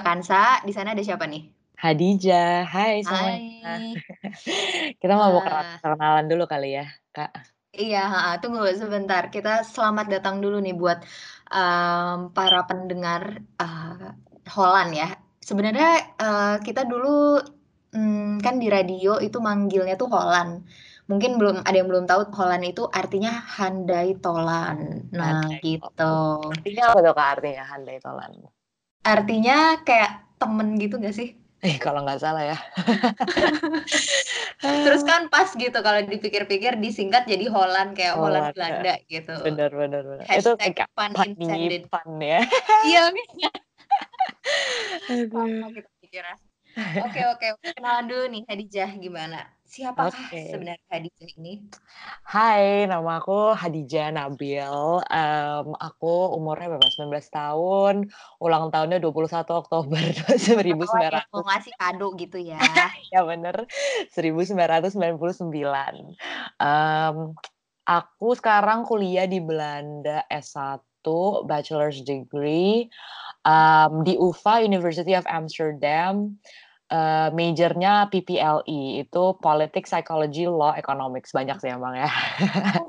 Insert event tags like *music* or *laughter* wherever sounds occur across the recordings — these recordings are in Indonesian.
Kansa, di sana ada siapa nih? Hadijah, hai semuanya. Hai. *laughs* Kita mau Wah. perkenalan dulu kali ya, Kak. Iya, tunggu sebentar. Kita selamat datang dulu nih buat um, para pendengar uh, Holland ya. Sebenarnya uh, kita dulu um, kan di radio itu manggilnya tuh Holland. Mungkin belum ada yang belum tahu Holland itu artinya handai tolan. Nah, Handai gitu. Artinya apa tuh Kak artinya handai tolan? Artinya kayak temen gitu gak sih? Eh, kalau nggak salah ya. *laughs* Terus kan pas gitu kalau dipikir-pikir disingkat jadi Holland kayak Holland Holland, ya. Belanda gitu. Bener bener bener. Itu Hashtag kayak fun funny intended. fun ya. *laughs* Iya, kita pikirnya. Oke oke, kenalan dulu nih Hadijah gimana? Siapakah Oke. sebenarnya Hadijah ini? Hai, nama aku Hadijah Nabil. Em, aku umurnya berapa? 19 tahun. Ulang tahunnya 21 Oktober Ketahuan ya, 1900. mau ngasih kado gitu ya. *laughs* Ya bener, 1999. Em, aku sekarang kuliah di Belanda S1, bachelor's degree em, di UvA University of Amsterdam. Eh, majornya PPLE itu Politics, Psychology, Law, Economics banyak sih emang ya.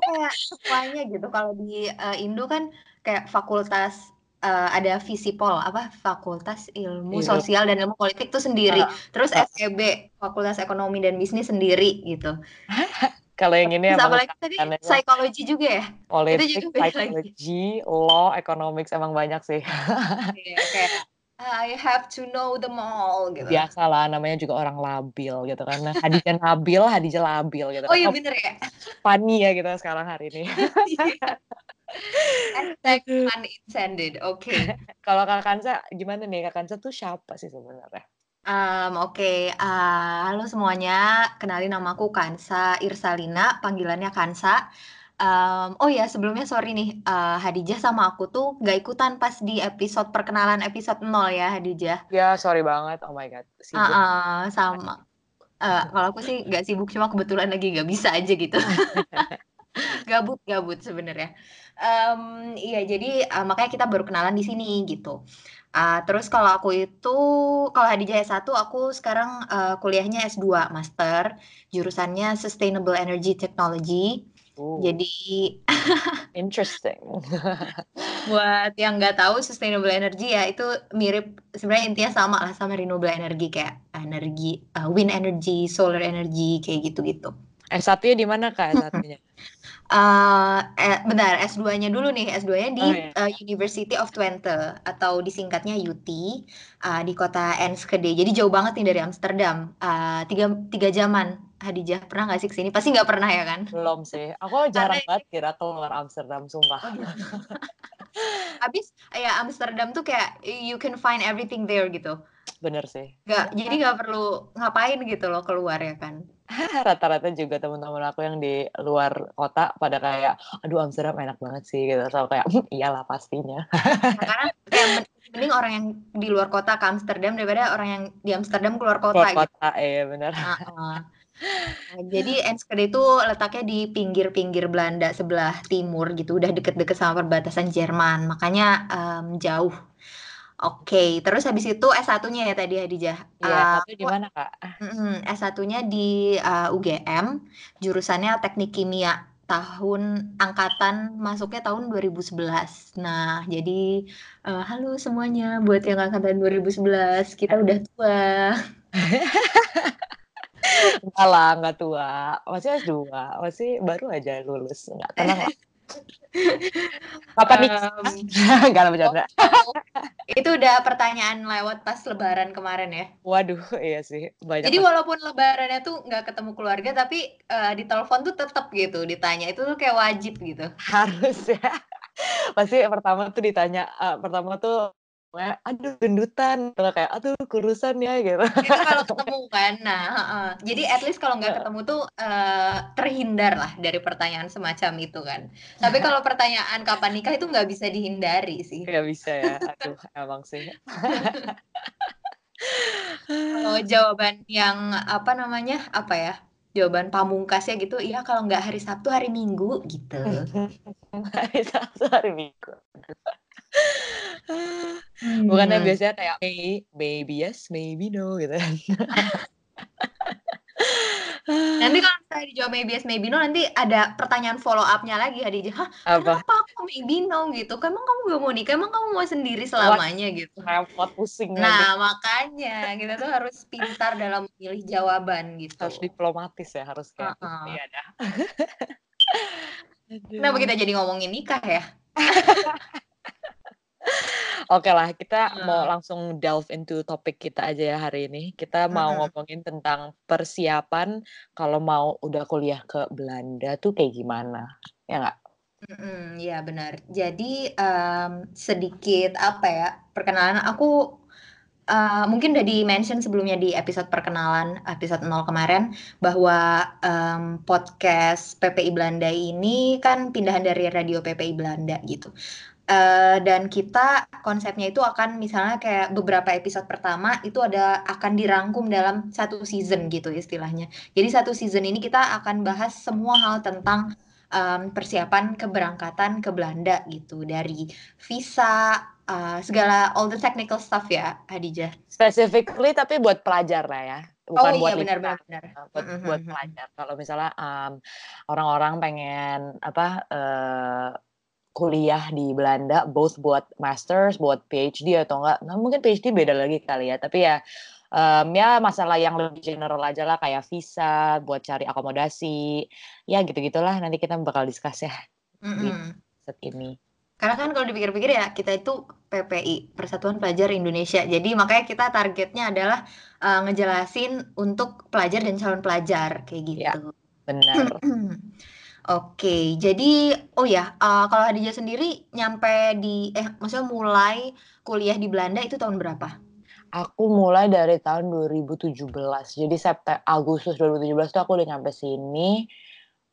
Kayak semuanya gitu. Kalau di uh, Indo kan kayak fakultas uh, ada Visipol apa Fakultas Ilmu Ilmu. Sosial dan Ilmu Politik tuh sendiri. Ah, Terus ah. FEB Fakultas Ekonomi dan Bisnis sendiri gitu. *laughs* Kalau yang ini Terus apalagi tadi psikologi juga ya? Politics, juga beda lagi. Psychology, Law, Economics emang banyak sih. Iya, kayak I have to know them all gitu. Biasalah namanya juga orang labil gitu kan. Nah, Hadijah Nabil, Hadijah labil gitu Oh kan. iya Oh, bener ya. funny ya kita sekarang hari ini. Hashtag Aduh. pun intended. Oke. *laughs* Kalau Kak Kansa gimana nih? Kak Kansa tuh siapa sih sebenarnya? Um, Oke, Ah, halo semuanya. Kenalin nama aku Kansa Irsalina, panggilannya Kansa. Um, oh ya, sebelumnya sorry nih, uh, Hadijah sama aku tuh gak ikutan pas di episode perkenalan episode 0 ya, Hadijah. Ya, sorry banget. Oh my god, sibuk. ah, sama. Eh, kalau aku sih gak sibuk, cuma kebetulan lagi gak bisa aja gitu. *laughs* Gabut, gabut sebenarnya. Em, iya, jadi uh, makanya kita baru kenalan di sini gitu. Ah, terus kalau aku itu, kalau Hadijah S1, aku sekarang uh, kuliahnya S2 master, jurusannya Sustainable Energy Technology. Ooh, Jadi *laughs* interesting. *laughs* buat yang nggak tahu sustainable energy ya itu mirip sebenarnya intinya sama lah sama renewable energy kayak energi uh, wind energy, solar energy kayak gitu-gitu. S1-nya di mana Kak S1-nya? Eh, eh, bentar, S2-nya dulu nih. S2-nya di Oh, iya. eh, University of Twente atau disingkatnya UT eh, di kota Enschede. Jadi jauh banget nih dari Amsterdam. Eh, tiga, tiga jaman. Hadijah pernah nggak sih ke sini? Pasti nggak pernah ya kan? Belum sih. Aku jarang Karena- banget kira keluar Amsterdam, sumpah. Oh, gitu. *laughs* Habis ya Amsterdam tuh kayak you can find everything there gitu. Bener sih. Nggak, jadi nggak perlu ngapain gitu loh keluar ya kan? *laughs* Rata-rata juga teman-teman aku yang di luar kota pada kayak, aduh Amsterdam enak banget sih gitu. So kayak, "Hmm, iyalah pastinya. Nah, karena kayak men- mending orang yang di luar kota ke Amsterdam daripada orang yang di Amsterdam keluar kota Keluar gitu. kota, iya bener. Heeh. Nah, jadi Enschede itu letaknya di pinggir-pinggir Belanda sebelah timur gitu, udah deket-deket sama perbatasan Jerman, makanya em, jauh. Oke, terus habis itu S1-nya ya tadi Hadijah. Iya, Eh, satu di mana Kak? mm, S1-nya di eh, UGM, jurusannya Teknik Kimia. Tahun angkatan masuknya tahun 2011. Nah, jadi eh, halo semuanya buat yang angkatan 2011, kita udah tua. *laughs* Enggak lah, enggak tua. Masih S2, masih baru aja lulus. Enggak, tenang lah. Kapan nih? Enggak lah bercanda. Itu udah pertanyaan lewat pas lebaran kemarin ya. Waduh, iya sih. Banyak Jadi walaupun lebarannya tuh nggak ketemu keluarga, tapi eh, di telepon tuh tetap gitu ditanya. Itu tuh kayak wajib gitu. harus ya. Pasti pertama tuh ditanya, eh, pertama tuh kayak, aduh gendutan, atau kayak aduh kurusan ya gitu. Itu kalau *laughs* ketemu kan. Nah, heeh. Jadi at least kalau nggak ketemu tuh eh, terhindar lah dari pertanyaan semacam itu kan. Tapi *laughs* kalau pertanyaan kapan nikah itu nggak bisa dihindari sih. Nggak bisa ya. Aduh, emang sih. Kalau jawaban yang apa namanya? Apa ya? Jawaban pamungkasnya gitu, iya kalau nggak hari Sabtu hari Minggu gitu. *laughs* hari Sabtu hari Minggu. *laughs* Bukannya Hmm. biasanya kayak may maybe yes, maybe no gitu kan. Nanti kalau misalnya dijawab maybe yes, maybe no, nanti ada pertanyaan follow up-nya lagi Khadijah, "Hah, Apa? kenapa aku maybe no?" gitu, "Kan emang kamu gak mau nikah? Emang kamu mau sendiri selamanya?" gitu. Repot, pusing lagi. Nah, makanya kita tuh harus pintar dalam memilih jawaban gitu. Harus diplomatis ya, harus kayak Heeh. iya dah. Kenapa kita jadi ngomongin nikah ya? *laughs* Oke lah, kita mau Heeh. langsung delve into topik kita aja ya hari ini. Kita mau ngomongin tentang persiapan kalau mau udah kuliah ke Belanda tuh kayak gimana, ya nggak? Mhm, iya benar. Jadi, mmm, sedikit apa ya, perkenalan aku, eee, mungkin udah di-mention sebelumnya di episode perkenalan, episode 0 kemarin, bahwa, mmm, podcast PPI Belanda ini kan pindahan dari radio PPI Belanda gitu. Eee, dan kita konsepnya itu akan misalnya kayak beberapa episode pertama itu ada akan dirangkum dalam satu season gitu istilahnya. Jadi satu season ini kita akan bahas semua hal tentang, mmm, persiapan keberangkatan ke Belanda gitu, dari visa, eee, segala all the technical stuff ya, Khadijah. Specifically tapi buat pelajar lah ya, Oh bukan iya, buat benar benar benar. buat Mhm buat mhm. pelajar. Kalau misalnya, mmm, orang-orang pengen apa, eee, kuliah di Belanda both buat masters, buat PhD atau enggak nah mungkin PhD beda lagi kali ya, tapi ya, mmm, ya masalah yang lebih general aja lah kayak visa, buat cari akomodasi, ya gitu-gitulah nanti kita bakal discuss ya di Mhm. episode ini. Karena kan kalau dipikir-pikir ya kita itu PPI, Persatuan Pelajar Indonesia. Jadi makanya kita targetnya adalah, eee, ngejelasin untuk pelajar dan calon pelajar, kayak Iya, gitu. benar. *clears throat* Oke, jadi oh ya, eee, kalau Khadijah sendiri nyampe di eh, maksudnya mulai kuliah di Belanda itu tahun berapa? Aku mulai dari tahun 2017. Jadi Septe Agustus 2017 tuh aku udah nyampe sini.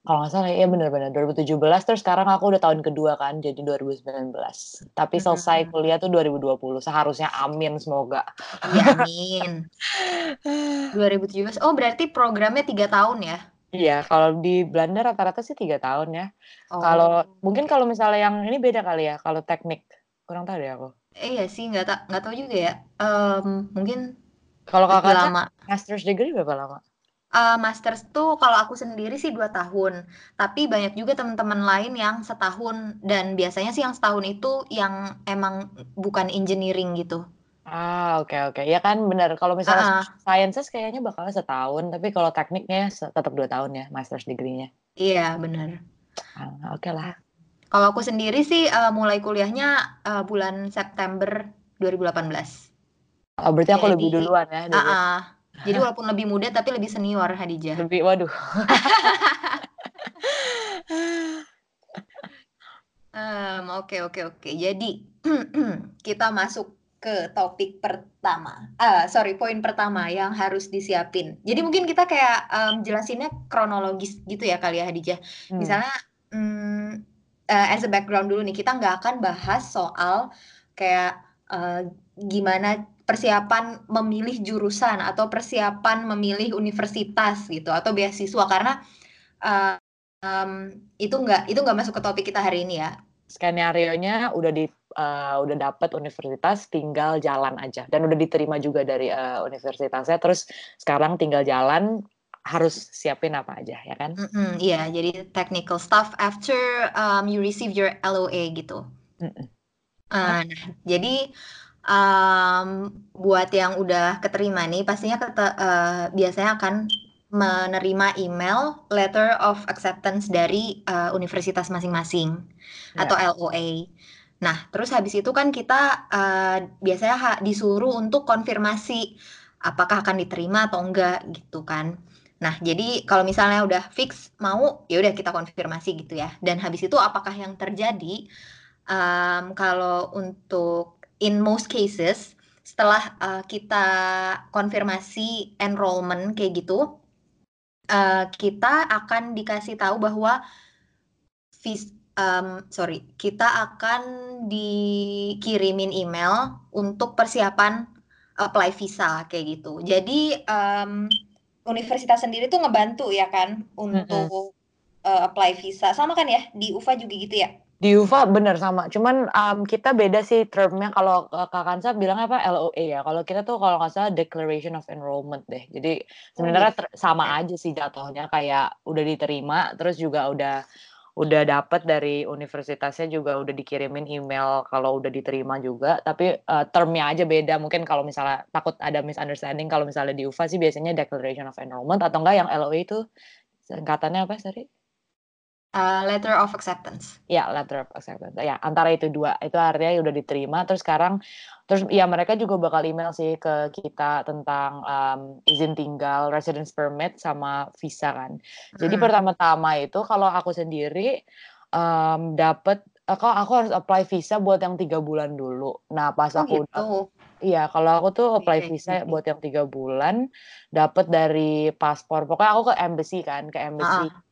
Kalau nggak salah ya bener 2017, terus sekarang aku udah tahun kedua kan, jadi 2019. Tapi selesai Mhm. kuliah tuh 2020, seharusnya amin semoga. Iya, amin. *laughs* 2017, oh berarti programnya 3 tahun ya? Iya, kalau di Belanda rata-rata sih 3 tahun ya. Kalau Oh. mungkin kalau misalnya yang ini beda kali ya, kalau teknik, kurang tahu deh aku. Iya sih, nggak ta nggak tahu juga ya, mmm, mungkin Kalau Kakaknya lama. master's degree berapa lama? Eee, masters tuh kalau aku sendiri sih 2 tahun, tapi banyak juga teman-teman lain yang setahun dan biasanya sih yang setahun itu yang emang bukan engineering gitu. Ah, oke oke. Ya kan bener, kalau misalnya Heeh. sciences kayaknya bakalnya setahun, tapi kalau tekniknya tetap 2 tahun ya master's degree-nya. Iya, bener. Ah, oke lah. Kalau aku sendiri sih, eee, mulai kuliahnya, eee, bulan September 2018. Oh, berarti aku lebih Jadi duluan ya dari heeh. *laughs* Jadi walaupun lebih muda tapi lebih senior, Khadijah. Lebih waduh. *laughs* Oke oke oke. Jadi *clears throat* kita masuk ke topik pertama, eee, sorry, poin pertama yang harus disiapin. Jadi mungkin kita kayak, mmm, jelasinnya kronologis gitu ya kali ya, Khadijah. Hmm. Misalnya, mmm, eee, as a background dulu nih, kita nggak akan bahas soal kayak, eee, gimana persiapan memilih jurusan atau persiapan memilih universitas gitu atau beasiswa karena, mmm, itu nggak itu nggak masuk ke topik kita hari ini ya. Skenarionya udah di eee, udah dapet universitas, tinggal jalan aja dan udah diterima juga dari, eee, universitasnya, terus sekarang tinggal jalan, harus siapin apa aja, ya kan? Iya, jadi technical stuff after, um, you receive your LOA gitu. Mhm. Eee, nah, jadi, mmm, buat yang udah keterima nih pastinya kete eee, biasanya akan menerima email letter of acceptance dari, eee, universitas masing-masing atau Ya. LOA. Nah, terus habis itu kan kita, eee, biasanya disuruh untuk konfirmasi apakah akan diterima atau enggak gitu kan. Nah, jadi kalau misalnya udah fix mau, ya udah kita konfirmasi gitu ya. Dan habis itu apakah yang terjadi, mmm, kalau untuk in most cases setelah, eee, kita konfirmasi enrollment kayak gitu, eee, kita akan dikasih tahu bahwa mmm, sorry, kita akan dikirimin email untuk persiapan apply visa kayak gitu. Jadi, mmm, universitas sendiri tuh ngebantu ya kan untuk, eee, apply visa. Sama kan ya di UVA juga gitu ya? Di UVA bener sama, cuman um, kita beda sih termnya kalau uh, Kak Kansa bilang apa LOA ya. Kalau kita tuh kalau nggak salah Declaration of Enrollment deh. Jadi sebenarnya oh, sama aja sih jatuhnya kayak udah diterima, terus juga udah udah dapat dari universitasnya juga udah dikirimin email kalau udah diterima juga. Tapi uh, termnya aja beda. Mungkin kalau misalnya takut ada misunderstanding, kalau misalnya di UVA sih biasanya Declaration of Enrollment atau enggak yang LOA itu singkatannya apa sorry? Uh, letter of acceptance. Ya, letter of acceptance. Ya, antara itu dua. Itu artinya udah diterima. Terus sekarang, terus ya mereka juga bakal email sih ke kita tentang um, izin tinggal, residence permit, sama visa kan. Jadi hmm. pertama-tama itu kalau aku sendiri um, dapat, aku aku harus apply visa buat yang tiga bulan dulu. Nah pas oh, aku gitu. Iya, kalau aku tuh apply visa buat yang tiga bulan, dapat dari paspor. Pokoknya aku ke embassy kan, ke embassy. Uh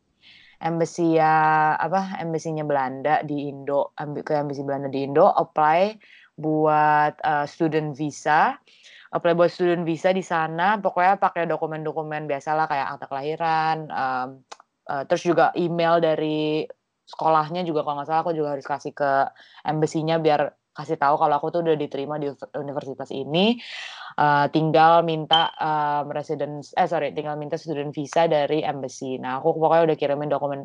embassy ya apa embassy-nya Belanda di Indo ke embassy Belanda di Indo apply buat uh, student visa. Apply buat student visa di sana pokoknya pakai dokumen-dokumen biasa lah kayak akta kelahiran um, uh, terus juga email dari sekolahnya juga kalau nggak salah aku juga harus kasih ke embassy-nya biar kasih tahu kalau aku tuh udah diterima di universitas ini uh, tinggal minta um, residence eh sorry tinggal minta student visa dari embassy. Nah aku pokoknya udah kirimin dokumen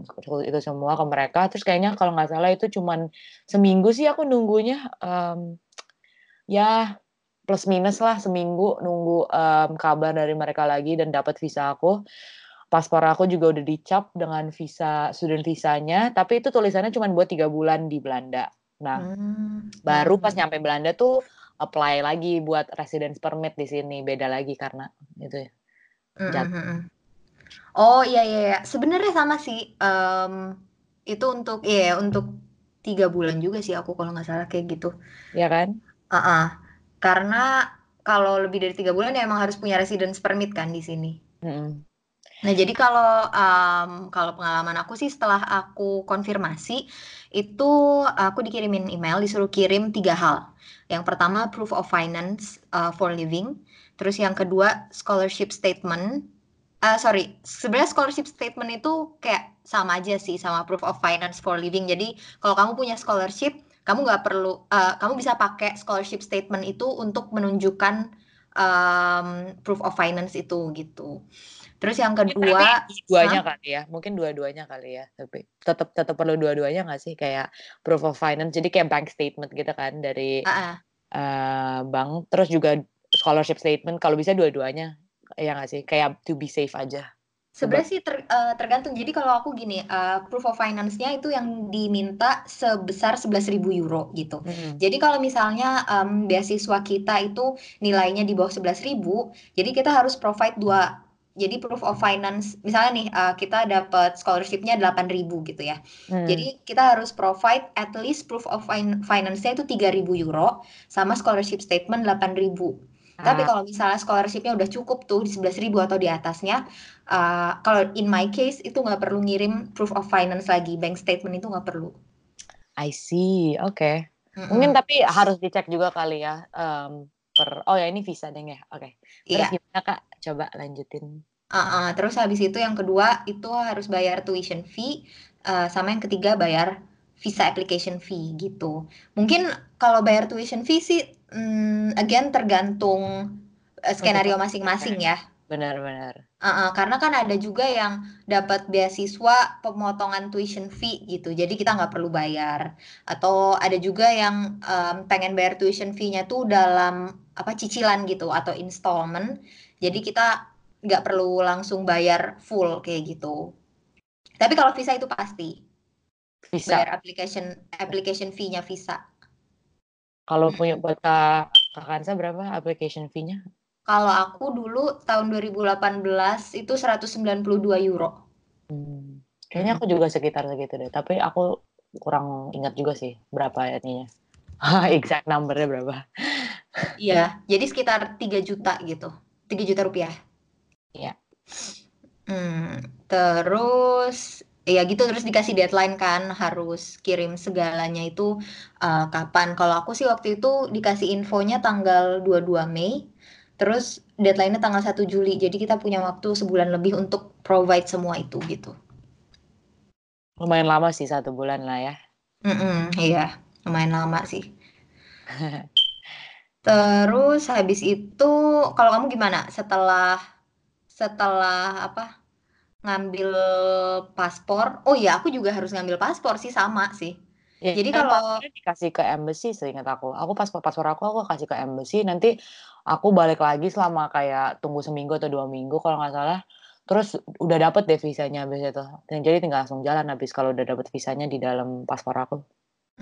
itu semua ke mereka. Terus kayaknya kalau nggak salah itu cuman seminggu sih aku nunggunya um, ya plus minus lah seminggu nunggu um, kabar dari mereka lagi dan dapat visa aku. Paspor aku juga udah dicap dengan visa student visanya tapi itu tulisannya cuma buat tiga bulan di Belanda. Nah, hmm. baru pas nyampe Belanda tuh apply lagi buat residence permit di sini beda lagi karena itu ya. Mm-hmm. Oh iya iya, iya. sebenarnya sama sih. Um, itu untuk iya untuk tiga bulan juga sih aku kalau nggak salah kayak gitu. Ya kan? Uh-uh. Karena kalau lebih dari tiga bulan ya emang harus punya residence permit kan di sini. Mm-hmm. Nah, jadi kalau um, kalau pengalaman aku sih setelah aku konfirmasi itu aku dikirimin email disuruh kirim tiga hal. Yang pertama proof of finance uh, for living, terus yang kedua scholarship statement. Uh, sorry, sebenarnya scholarship statement itu kayak sama aja sih sama proof of finance for living. Jadi kalau kamu punya scholarship, kamu nggak perlu, uh, kamu bisa pakai scholarship statement itu untuk menunjukkan um, proof of finance itu gitu. Terus yang kedua, dua-duanya kali ya, mungkin dua-duanya kali ya, tapi tetap tetap perlu dua-duanya nggak sih kayak proof of finance, jadi kayak bank statement gitu kan dari uh-uh. uh, bank, terus juga scholarship statement, kalau bisa dua-duanya, ya nggak sih, kayak to be safe aja. Sebenarnya sih ter, uh, tergantung. Jadi kalau aku gini, uh, proof of finance-nya itu yang diminta sebesar 11.000 euro gitu. Mm -hmm. Jadi kalau misalnya um, beasiswa kita itu nilainya di bawah 11.000, jadi kita harus provide dua jadi proof of finance misalnya nih uh, kita dapat scholarshipnya 8.000 gitu ya. Hmm. Jadi kita harus provide at least proof of finance-nya itu 3.000 euro sama scholarship statement 8.000. Ah. Tapi kalau misalnya scholarshipnya udah cukup tuh di 11.000 atau di atasnya, uh, kalau in my case itu nggak perlu ngirim proof of finance lagi, bank statement itu nggak perlu. I see, oke. Okay. Mm -hmm. Mungkin tapi harus dicek juga kali ya. Um, per oh ya ini visa deh ya oke okay. terus iya. gimana kak coba lanjutin. Uh, uh, terus habis itu yang kedua itu harus bayar tuition fee uh, sama yang ketiga bayar visa application fee gitu. Mungkin kalau bayar tuition fee sih um, again tergantung uh, skenario masing-masing ya. Benar-benar uh, uh, karena kan ada juga yang dapat beasiswa pemotongan tuition fee gitu. Jadi kita nggak perlu bayar. Atau ada juga yang um, pengen bayar tuition fee-nya tuh dalam apa cicilan gitu atau installment. Jadi kita nggak perlu langsung bayar full kayak gitu. Tapi kalau visa itu pasti. Visa. Bayar application application fee-nya visa. Kalau punya buat Kak Kansa berapa application fee-nya? Kalau aku dulu tahun 2018 itu 192 euro. Hmm. Kayaknya aku juga sekitar segitu deh, tapi aku kurang ingat juga sih berapa ininya. *laughs* exact numbernya berapa. Iya, jadi sekitar 3 juta gitu. 3 juta rupiah. Iya. Hmm, terus ya gitu terus dikasih deadline kan harus kirim segalanya itu uh, kapan. Kalau aku sih waktu itu dikasih infonya tanggal 22 Mei. Terus deadline-nya tanggal 1 Juli. Jadi kita punya waktu sebulan lebih untuk provide semua itu gitu. Lumayan lama sih satu bulan lah ya. Mhm, iya, lumayan lama sih. *laughs* Terus habis itu kalau kamu gimana setelah setelah apa, ngambil paspor oh iya aku juga harus ngambil paspor sih, sama sih. Ya Jadi kan kalau dikasih ke embassy seingat aku. Aku paspor paspor aku, aku kasih ke embassy, nanti aku balik lagi selama kayak tunggu seminggu atau 2 minggu kalau nggak salah, terus udah dapet deh visanya habis itu. Dan jadi tinggal langsung jalan habis kalau udah dapet visanya di dalam paspor aku.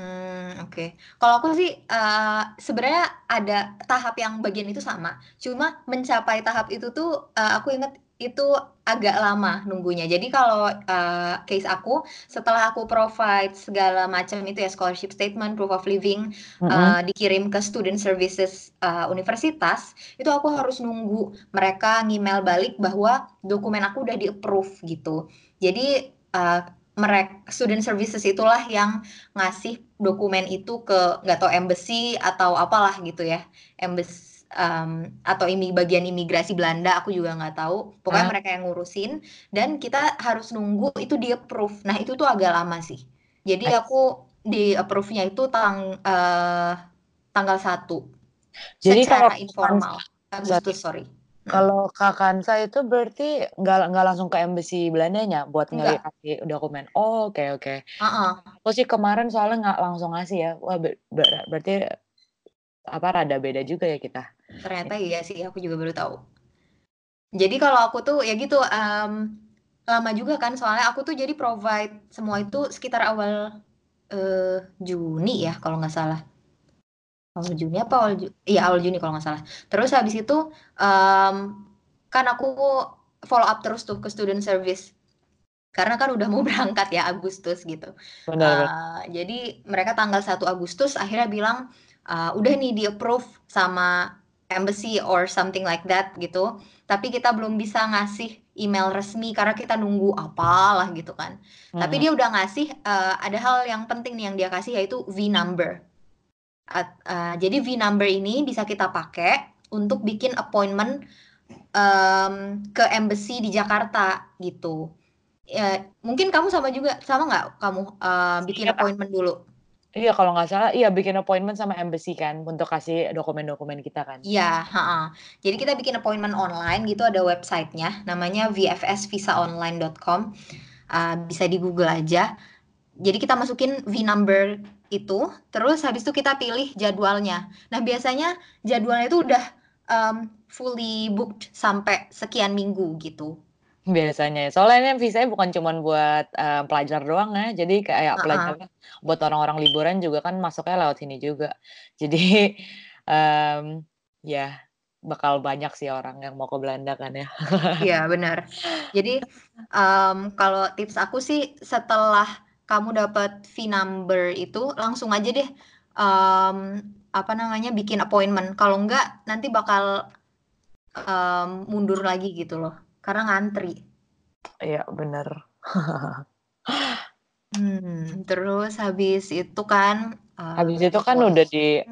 Mmm, oke. Kalau aku sih, eee, sebenarnya ada tahap yang bagian itu sama, cuma mencapai tahap itu tuh, eee, aku inget itu agak lama nunggunya. Jadi kalau, eee, case aku, setelah aku provide segala macam itu ya, scholarship statement, proof of living, Mhm. eee, dikirim ke student services, eee, universitas, itu aku harus nunggu mereka ngemail balik bahwa dokumen aku udah di-approve gitu. Jadi, eee, merek student services itulah yang ngasih dokumen itu ke nggak tahu embassy atau apalah gitu ya, embas mmm, atau imi bagian imigrasi Belanda, aku juga nggak tahu. Pokoknya Ah. mereka yang ngurusin dan kita harus nunggu itu di-approve. Nah, itu tuh agak lama sih. Jadi aku di-approve-nya itu tang eee, tanggal 1 Jadi kalau secara informal. Agustus, sorry. Mhm. Kalau Kak Kansa itu berarti nggak nggak langsung ke embassy Belandanya buat ngasih dokumen? Oh, oke oke. Heeh. Aku sih kemarin soalnya nggak langsung ngasih ya. Wah, ber ber berarti apa, rada beda juga ya kita. Ternyata iya sih, aku juga baru tahu. Jadi kalau aku tuh ya gitu, mmm, lama juga kan soalnya aku tuh jadi provide semua itu sekitar awal, eee, Juni ya kalau nggak salah. Awal Juni apa awal Ju iya awal Juni kalau nggak salah. Terus habis itu, mmm, kan aku follow up terus tuh ke student service. Karena kan udah mau *laughs* berangkat ya Agustus gitu. Bener. Eee, jadi mereka tanggal 1 Agustus akhirnya bilang, eee, "Udah nih di-approve sama embassy or something like that," gitu. Tapi kita belum bisa ngasih email resmi karena kita nunggu apalah gitu kan. Tapi Mhm. dia udah ngasih, eee, ada hal yang penting nih yang dia kasih yaitu V-number. At eee, jadi V-number ini bisa kita pakai untuk bikin appointment, mmm, ke embassy di Jakarta gitu. Ya mungkin kamu sama juga, sama nggak kamu, eee, bikin aku appointment dulu? Iya kalau nggak salah iya bikin appointment sama embassy kan untuk kasih dokumen-dokumen kita kan? Iya. Jadi kita bikin appointment online gitu ada website-nya namanya vfsvisaonline.com, eee, bisa di-Google aja. Jadi kita masukin V-number itu, terus habis itu kita pilih jadwalnya. Nah biasanya jadwalnya itu udah, mmm, fully booked sampai sekian minggu gitu. Biasanya ya, soalnya ini visanya bukan cuman buat, eee, pelajar doang ya, jadi kayak Heeh. pelajarnya buat orang-orang liburan juga kan masuknya lewat sini juga. Jadi, *laughs* mmm, ya bakal banyak sih orang yang mau ke Belanda kan ya. Iya bener. Jadi, mmm, kalau tips aku sih setelah kamu dapet V-number itu langsung aja deh, mmm, apa namanya, bikin appointment. Kalau enggak nanti bakal, mmm, mundur lagi gitu loh, karena ngantri. Iya bener. Hmm, terus habis itu kan, Habis eee, itu kan udah di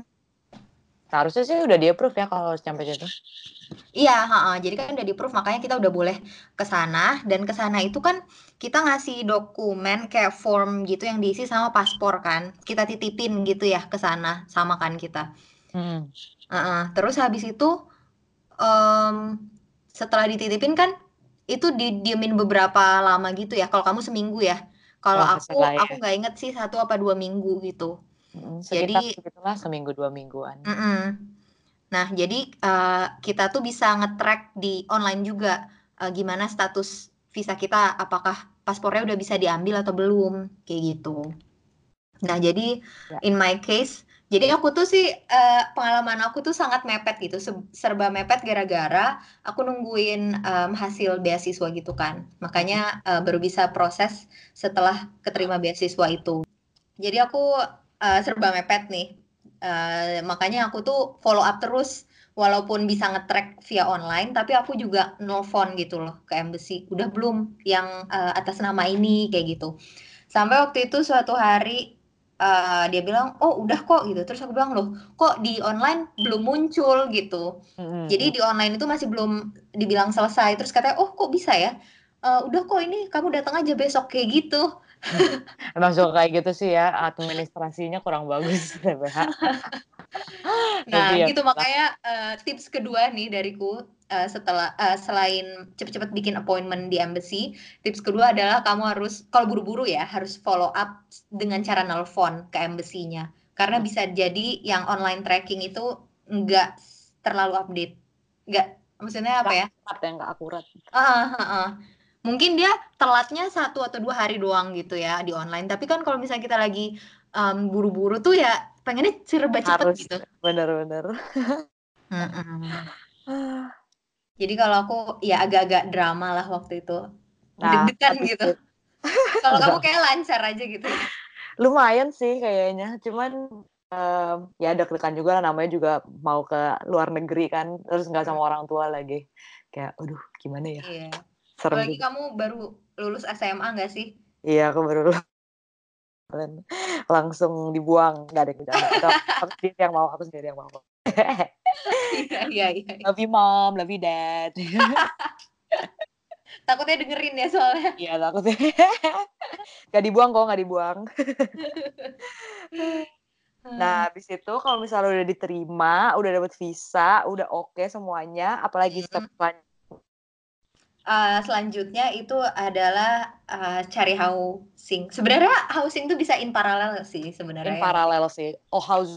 seharusnya sih udah di-approve ya kalau sampai situ? Iya, heeh, jadi kan udah di-approve makanya kita udah boleh ke sana dan ke sana itu kan kita ngasih dokumen kayak form gitu yang diisi sama paspor kan, kita titipin gitu ya ke sana, sama kan kita. Mhm. Heeh, terus habis itu, mmm, setelah dititipin kan itu didiemin beberapa lama gitu ya, kalau kamu seminggu ya. Kalau nggak aku, salah aku ya. nggak inget sih 1 apa 2 minggu gitu. Sekitar Jadi segitulah seminggu, 2 mingguan. Mhm. Nah jadi, eee, kita tuh bisa nge-track di online juga, eee, gimana status visa kita, apakah paspornya udah bisa diambil atau belum, kayak gitu. Nah jadi Ya. in my case, jadi aku tuh sih, eee, pengalaman aku tuh sangat mepet gitu, serba mepet gara-gara aku nungguin, mmm, hasil beasiswa gitu kan. Makanya, eee, baru bisa proses setelah keterima beasiswa itu. Jadi aku, eee, serba mepet nih, eee, makanya aku tuh follow up terus, walaupun bisa nge-track via online, tapi aku juga nelfon gitu loh ke embassy, "Udah belum yang, eee, atas nama ini?" Kayak gitu. Sampai waktu itu suatu hari, eee, dia bilang, "Oh udah kok," gitu, terus aku bilang, "Loh kok di online belum muncul?" Gitu. Mhm Jadi di online itu masih belum dibilang selesai, terus katanya, "Oh kok bisa ya?" eee, "Udah kok ini kamu datang aja besok," kayak gitu. *laughs* Emang suka kayak gitu sih ya, administrasinya kurang bagus *laughs* TBH. *laughs* Nah, Tapi ya gitu makanya, eee, tips kedua nih dariku, eee, setelah eee, selain cepet-cepet bikin appointment di embassy, tips kedua adalah kamu harus kalau buru-buru ya, harus follow up dengan cara nelpon ke embassy-nya. Karena Hmm. bisa jadi yang online tracking itu nggak terlalu update. Nggak maksudnya apa ya Nggak akurat ya, nggak akurat. Mungkin dia telatnya 1 atau 2 hari doang gitu ya di online, tapi kan kalau misalnya kita lagi, mmm, buru-buru tuh ya pengennya serba cepet Harus, gitu. Mhm. Jadi kalau aku ya agak-agak drama lah waktu itu. Nah, Deg-degan gitu. it *laughs* Kalau kamu kayaknya lancar aja gitu ya? Lumayan sih kayaknya, cuman, mmm, ya deg-degan juga lah namanya juga mau ke luar negeri kan, terus nggak sama orang tua lagi. Kayak, aduh gimana ya? Iya. Serem Apalagi juga. kamu baru lulus SMA nggak sih? Iya, aku baru lulus. Langsung dibuang, nggak deng bercanda. Itu *laughs* aku sendiri yang mau aku sendiri yang mau. Iya iya iya. Love you mom, love you dad. *laughs* Takutnya dengerin ya soalnya. Iya takutnya. *laughs* Nggak dibuang kok, nggak dibuang. Nah, Mmm. habis itu kalau misalnya udah diterima, udah dapet visa, udah oke semuanya, apalagi step Mhm. Eee, selanjutnya itu adalah, eee, cari housing. Sebenarnya housing tuh bisa in parallel sih sebenarnya In ya. paralel sih. Oh house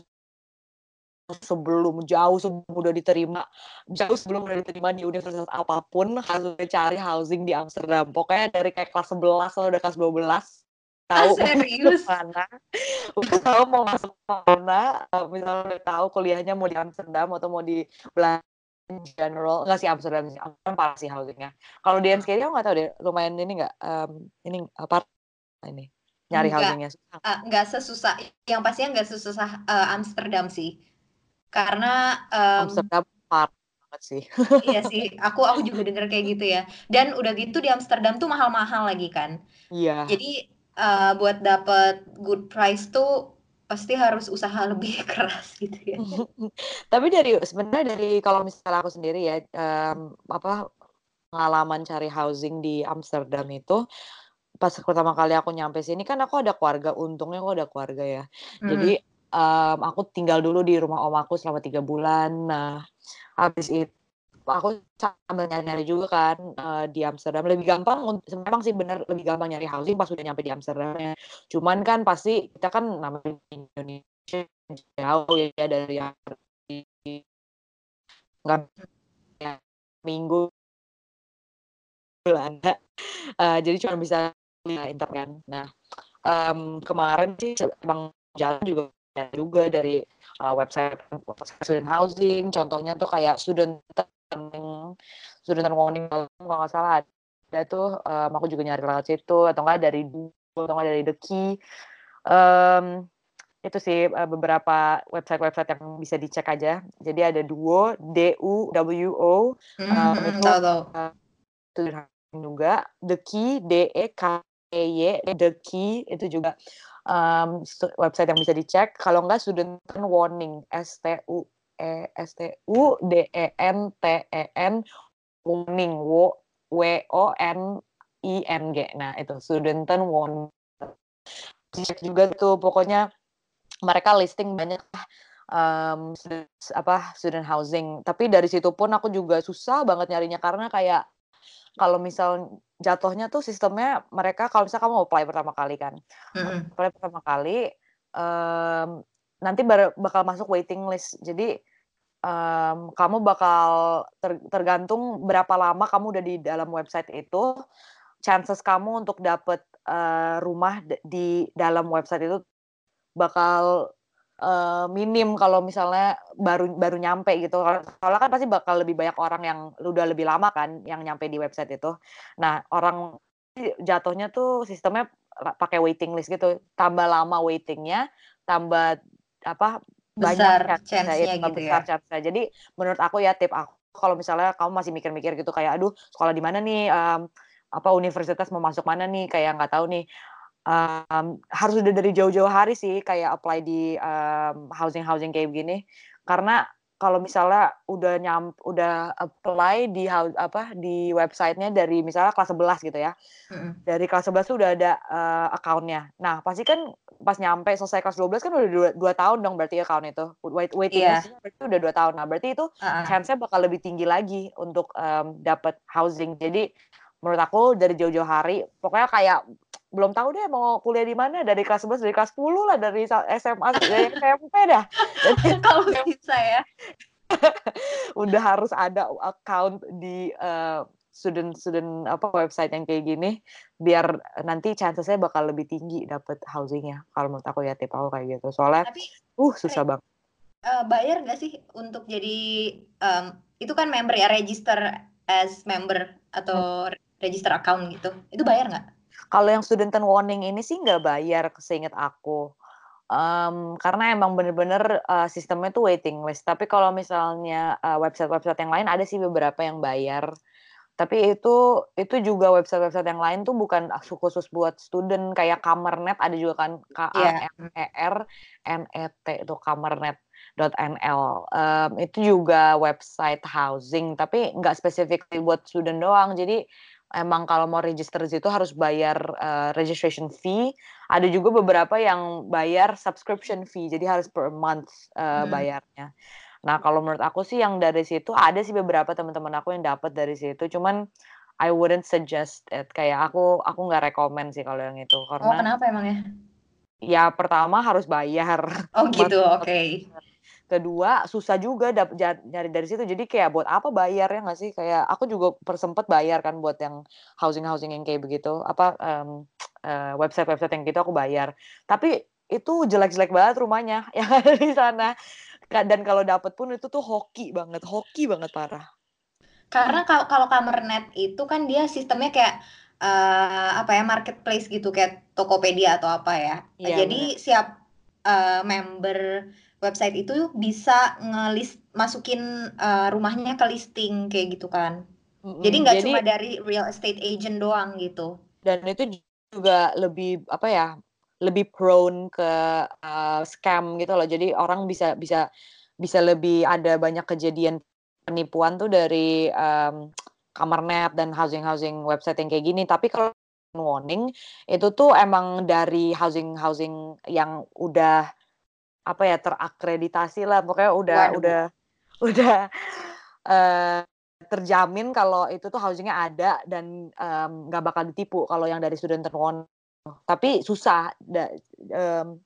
sebelum jauh sebelum udah diterima jauh sebelum udah diterima di universitas apa pun, harus cari housing di Amsterdam. Pokoknya dari kayak kelas 11 kalau udah kelas 12, Ah, tahu mau masuk serius? mana, udah tahu mau masuk mana, eee, misalnya udah tahu kuliahnya mau di Amsterdam atau mau di Belanda general, enggak sih Amsterdam sih, Amsterdam parah sih housing-nya. Kalau di. Enschede aku nggak tahu deh, lumayan ini nggak, mmm, ini apa ini, nyari Enggak, housing-nya nggak sesusah yang pastinya nggak sesusah, eee, Amsterdam sih. Karena, mmm Amsterdam parah banget sih. *laughs* Iya sih, aku aku juga denger kayak gitu ya. Dan udah gitu di Amsterdam tuh mahal-mahal lagi kan. Iya. Jadi, eee, buat dapet good price tuh pasti harus usaha lebih *laughs* keras gitu ya. *laughs* Tapi dari sebenarnya dari kalau misalnya aku sendiri ya, mmm, apa, pengalaman cari housing di Amsterdam itu, pas pertama kali aku nyampe sini kan aku ada keluarga, untungnya aku ada keluarga ya. Mhm. Jadi, mmm, aku tinggal dulu di rumah om aku selama 3 bulan. Nah, habis itu aku sambil nyari-nyari juga kan, eee, di Amsterdam lebih gampang memang sih bener lebih gampang nyari housing pas udah nyampe di Amsterdamnya. Cuman kan pasti kita kan namanya Indonesia jauh ya dari yang di nggak ya minggu Belanda, eee, jadi cuma bisa via internet kan. Nah, mmm, kemarin sih emang jalan juga juga dari, eee, website website student housing, contohnya tuh kayak student student warning kalau nggak salah ada tuh, mmm, aku juga nyari lewat situ atau enggak dari Duo atau enggak dari The Key. Mmm, itu sih, eee, beberapa website-website yang bisa dicek aja. Jadi ada Duo, D-U-W-O, Mhm mmm, mhm, itu, tahu tahu. eee, student housing juga, The Key, D-E-K-E-Y, The Key itu juga, stu website yang bisa dicek. Kalau enggak student warning, S-T-U-E S-T-U-D-E-N-T-E-N warning, wo W-O-N-I-N-G. Nah itu student warning. Dicek juga tuh pokoknya mereka listing banyak mmm, student apa, student housing. Tapi dari situ pun aku juga susah banget nyarinya karena kayak kalau misal jatuhnya tuh sistemnya mereka kalau misalnya kamu apply pertama kali kan, Mhm. apply pertama kali, mmm, nanti baru bakal masuk waiting list. Jadi, mmm, kamu bakal ter tergantung berapa lama kamu udah di dalam website itu, chances kamu untuk dapet, eee, rumah di dalam website itu bakal, eee, minim kalau misalnya baru baru nyampe gitu. Soalnya kan pasti bakal lebih banyak orang yang udah lebih lama kan yang nyampe di website itu. Nah, orang jatuhnya tuh sistemnya pakai waiting list gitu. Tambah lama waiting-nya, tambah apa, Besar chance-nya chance-nya gitu besar ya? chance-nya. Jadi menurut aku ya tip aku kalau misalnya kamu masih mikir-mikir gitu kayak, "Aduh sekolah di mana nih?" mmm, apa, "Universitas mau masuk mana nih?" Kayak nggak tahu nih, mmm, harus udah dari jauh-jauh hari sih kayak apply di, housing-housing kayak begini. Karena kalau misalnya udah nyam udah apply di apa di websitenya dari misalnya kelas 11 gitu ya. Mm-hmm. Dari kelas 11 tuh udah ada uh, accountnya. Nah pasti kan pas nyampe selesai kelas 12 kan udah dua, dua tahun dong berarti account itu. Wait, waiting yeah. berarti udah dua tahun. Nah berarti itu uh-uh. chance-nya bakal lebih tinggi lagi untuk um, dapat housing. Jadi menurut aku dari jauh-jauh hari pokoknya kayak belum tahu deh mau kuliah di mana dari kelas 11 dari kelas 10 lah dari SMA dari SMP dah. Jadi *laughs* kalau bisa ya. *laughs* udah harus ada account di uh, student student apa website yang kayak gini biar nanti chancesnya bakal lebih tinggi dapat housingnya kalau menurut aku ya tipe aku kayak gitu soalnya Tapi, uh susah banget uh, bayar nggak sih untuk jadi um, itu kan member ya register as member atau hmm. register account gitu itu bayar nggak kalau yang student warning ini sih nggak bayar, seingat aku. Um, karena emang bener-bener uh, sistemnya tuh waiting list. Tapi kalau misalnya website website-website yang lain ada sih beberapa yang bayar. Tapi itu itu juga website-website yang lain tuh bukan khusus buat student kayak Kamernet ada juga kan K A M E R N E T itu kamernet.nl. Um, itu juga website housing tapi nggak spesifik buat student doang. Jadi emang kalau mau register di situ harus bayar uh, registration fee. Ada juga beberapa yang bayar subscription fee, jadi harus per month uh, hmm. bayarnya. Nah kalau menurut aku sih yang dari situ ada sih beberapa teman-teman aku yang dapat dari situ, cuman I wouldn't suggest it. Kayak aku aku nggak rekomend sih kalau yang itu oh, karena. Oh kenapa emangnya? Ya pertama harus bayar. Oh *laughs* gitu, oke. Okay kedua susah juga dap, nyari dari situ. Jadi kayak buat apa bayar ya nggak sih? Kayak aku juga persempet bayar kan buat yang housing housing yang kayak begitu. Apa um, uh, website website yang gitu aku bayar. Tapi itu jelek-jelek banget rumahnya *laughs* yang ada di sana. Dan kalau dapet pun itu tuh hoki banget hoki banget parah. Karena kalau kalau net itu kan dia sistemnya kayak uh, apa ya marketplace gitu kayak Tokopedia atau apa ya. ya Jadi bener. siap uh, member website itu bisa ngelist masukin uh, rumahnya ke listing kayak gitu kan. Mm-hmm. Jadi nggak cuma dari real estate agent doang gitu. Dan itu juga lebih apa ya? lebih prone ke uh, scam gitu loh. Jadi orang bisa bisa bisa lebih ada banyak kejadian penipuan tuh dari um, kamarnet dan housing housing website yang kayak gini. Tapi kalau warning itu tuh emang dari housing housing yang udah apa ya terakreditasi lah pokoknya udah Waduh. udah *laughs* udah uh, terjamin kalau itu tuh housingnya ada dan nggak um, bakal ditipu kalau yang dari student one tapi susah da, um,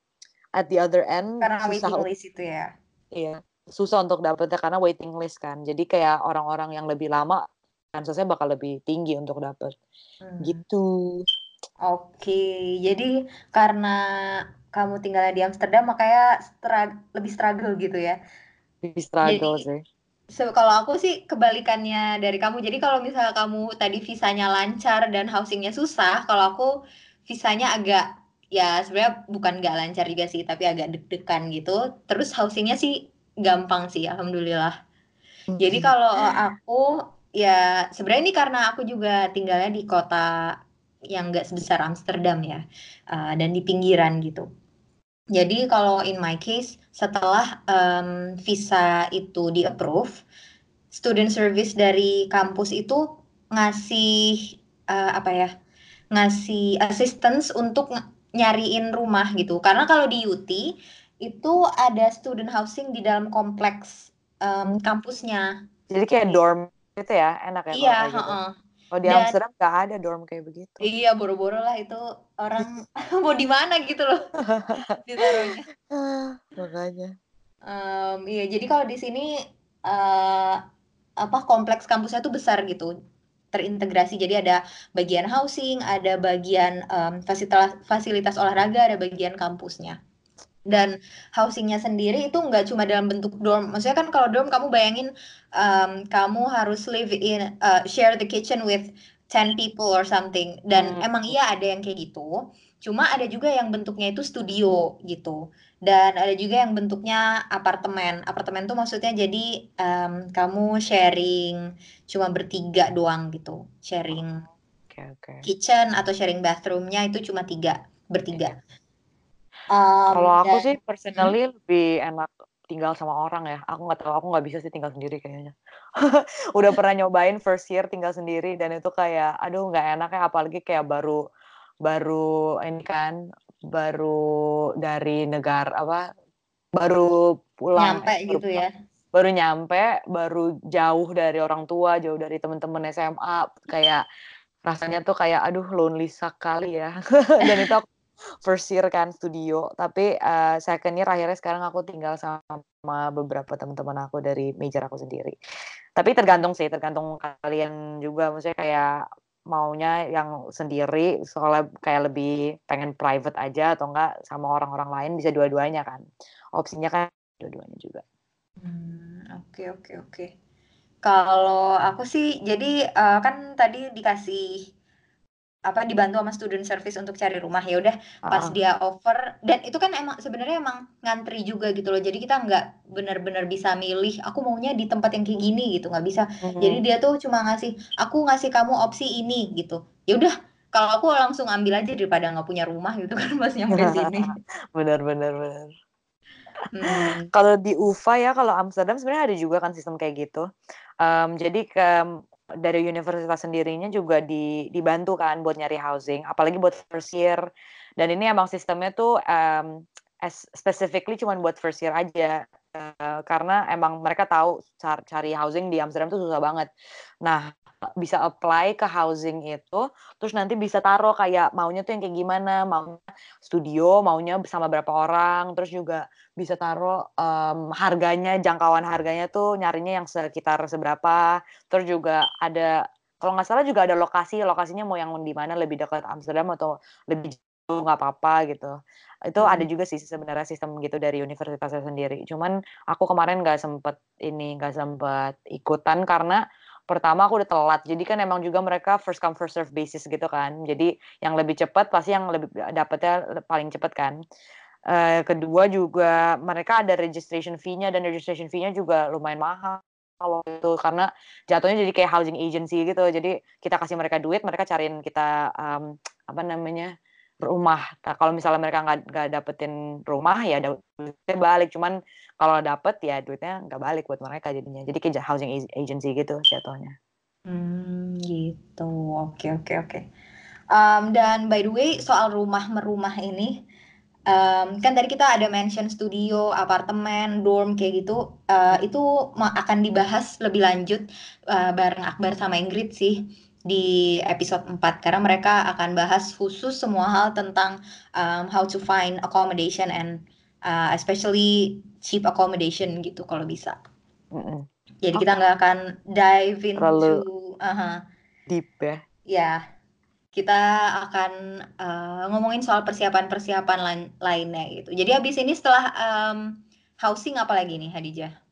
at the other end karena susah waiting list itu ya? iya susah untuk dapetnya karena waiting list kan. Jadi kayak orang-orang yang lebih lama kasusnya bakal lebih tinggi untuk dapet. Hmm. gitu. Oke jadi karena kamu tinggalnya di Amsterdam makanya struggle, lebih struggle gitu ya. Lebih struggle Jadi, sih. So, kalau aku sih kebalikannya dari kamu. Jadi kalau misalnya kamu tadi visanya lancar dan housingnya susah, kalau aku visanya agak ya sebenarnya bukan nggak lancar juga sih, tapi agak deg-degan gitu. Terus housingnya sih gampang sih, alhamdulillah. Jadi kalau aku ya sebenarnya ini karena aku juga tinggalnya di kota yang nggak sebesar Amsterdam ya, uh, dan di pinggiran gitu. Jadi kalau in my case setelah um, visa itu di-approve, student service dari kampus itu ngasih uh, apa ya? ngasih assistance untuk nyariin rumah gitu. Karena kalau di UT itu ada student housing di dalam kompleks um, kampusnya. Jadi kayak dorm gitu ya, enak ya Iya, gitu. Oh di Dan, Amsterdam gak ada dorm kayak begitu. Iya boro-boro lah itu orang *laughs* mau di mana gitu loh *laughs* ditaruhnya. Makanya. Um, iya jadi kalau di sini uh, apa kompleks kampusnya tuh besar gitu terintegrasi jadi ada bagian housing ada bagian um, fasilitas fasilitas olahraga ada bagian kampusnya dan housingnya sendiri itu nggak cuma dalam bentuk dorm. Maksudnya kan kalau dorm kamu bayangin um, kamu harus live in uh, share the kitchen with 10 people or something. Dan hmm. emang iya ada yang kayak gitu. Cuma ada juga yang bentuknya itu studio gitu. Dan ada juga yang bentuknya apartemen. Apartemen tuh maksudnya jadi um, kamu sharing cuma bertiga doang gitu. Sharing okay, okay. kitchen atau sharing bathroomnya itu cuma tiga bertiga. Um, Kalau aku dan sih personally hmm. lebih enak tinggal sama orang ya. Aku nggak tahu, aku nggak bisa sih tinggal sendiri kayaknya. *laughs* Udah pernah nyobain first year tinggal sendiri dan itu kayak, aduh nggak enak ya, apalagi kayak baru baru ini kan, baru dari negara apa, baru pulang Nyampe baru gitu ya? baru nyampe, baru jauh dari orang tua, jauh dari teman-teman SMA, kayak rasanya tuh kayak, aduh lonely sekali ya. *laughs* Dan itu aku first year kan studio, tapi uh, second year akhirnya sekarang aku tinggal sama beberapa teman-teman aku dari major aku sendiri. Tapi tergantung sih, tergantung kalian juga. Maksudnya kayak maunya yang sendiri, soalnya kayak lebih pengen private aja atau enggak sama orang-orang lain bisa dua-duanya kan. Opsinya kan dua-duanya juga. Hmm, oke oke oke. Kalau aku sih, jadi uh, kan tadi dikasih apa dibantu sama student service untuk cari rumah ya udah pas Uh-uh. dia offer dan itu kan emang sebenarnya emang ngantri juga gitu loh jadi kita nggak benar-benar bisa milih aku maunya di tempat yang kayak gini gitu nggak bisa jadi dia tuh cuma ngasih aku ngasih kamu opsi ini gitu ya udah kalau aku langsung ambil aja daripada nggak punya rumah gitu kan *laughs* pas nyampe *laughs* sini benar benar benar. hmm. Kalau di UVA ya, kalau Amsterdam sebenarnya ada juga kan sistem kayak gitu. Um, jadi ke dari universitas sendirinya juga di, dibantu kan buat nyari housing, apalagi buat first year. Dan ini emang sistemnya tuh um, specifically cuma buat first year aja. Uh, karena emang mereka tahu cari housing di Amsterdam tuh susah banget. Nah, bisa apply ke housing itu, terus nanti bisa taruh kayak maunya tuh yang kayak gimana, maunya studio, maunya sama berapa orang, terus juga bisa taruh um, harganya, jangkauan harganya tuh nyarinya yang sekitar seberapa, terus juga ada kalau nggak salah juga ada lokasi, lokasinya mau yang di mana lebih dekat Amsterdam atau lebih jauh nggak apa-apa gitu. Itu Hmm. ada juga sih sebenarnya sistem gitu dari universitasnya sendiri. Cuman aku kemarin nggak sempet ini, nggak sempet ikutan karena pertama aku udah telat. Jadi kan emang juga mereka first come first serve basis gitu kan. Jadi yang lebih cepat pasti yang lebih dapetnya paling cepat kan. Uh, kedua juga mereka ada registration fee-nya dan registration fee-nya juga lumayan mahal waktu itu karena jatuhnya jadi kayak housing agency gitu. Jadi kita kasih mereka duit, mereka cariin kita um, apa namanya rumah. Nah, kalau misalnya mereka nggak dapetin rumah ya duitnya balik. Cuman kalau dapet ya duitnya nggak balik buat mereka jadinya. Jadi kayak housing agency gitu jatuhnya. Hmm, gitu. Oke oke oke. Dan by the way soal rumah merumah ini um, kan tadi kita ada mention studio, apartemen, dorm kayak gitu. Uh, itu akan dibahas lebih lanjut uh, bareng Akbar sama Ingrid sih di episode 4 karena mereka akan bahas khusus semua hal tentang um, how to find accommodation and uh, especially cheap accommodation gitu kalau bisa. Mm -mm. Jadi kita nggak akan dive into Terlalu uh -huh. deep ya. Ya, kita akan uh, ngomongin soal persiapan-persiapan lain lainnya gitu. Jadi habis ini setelah um, housing apa lagi nih Hadijah?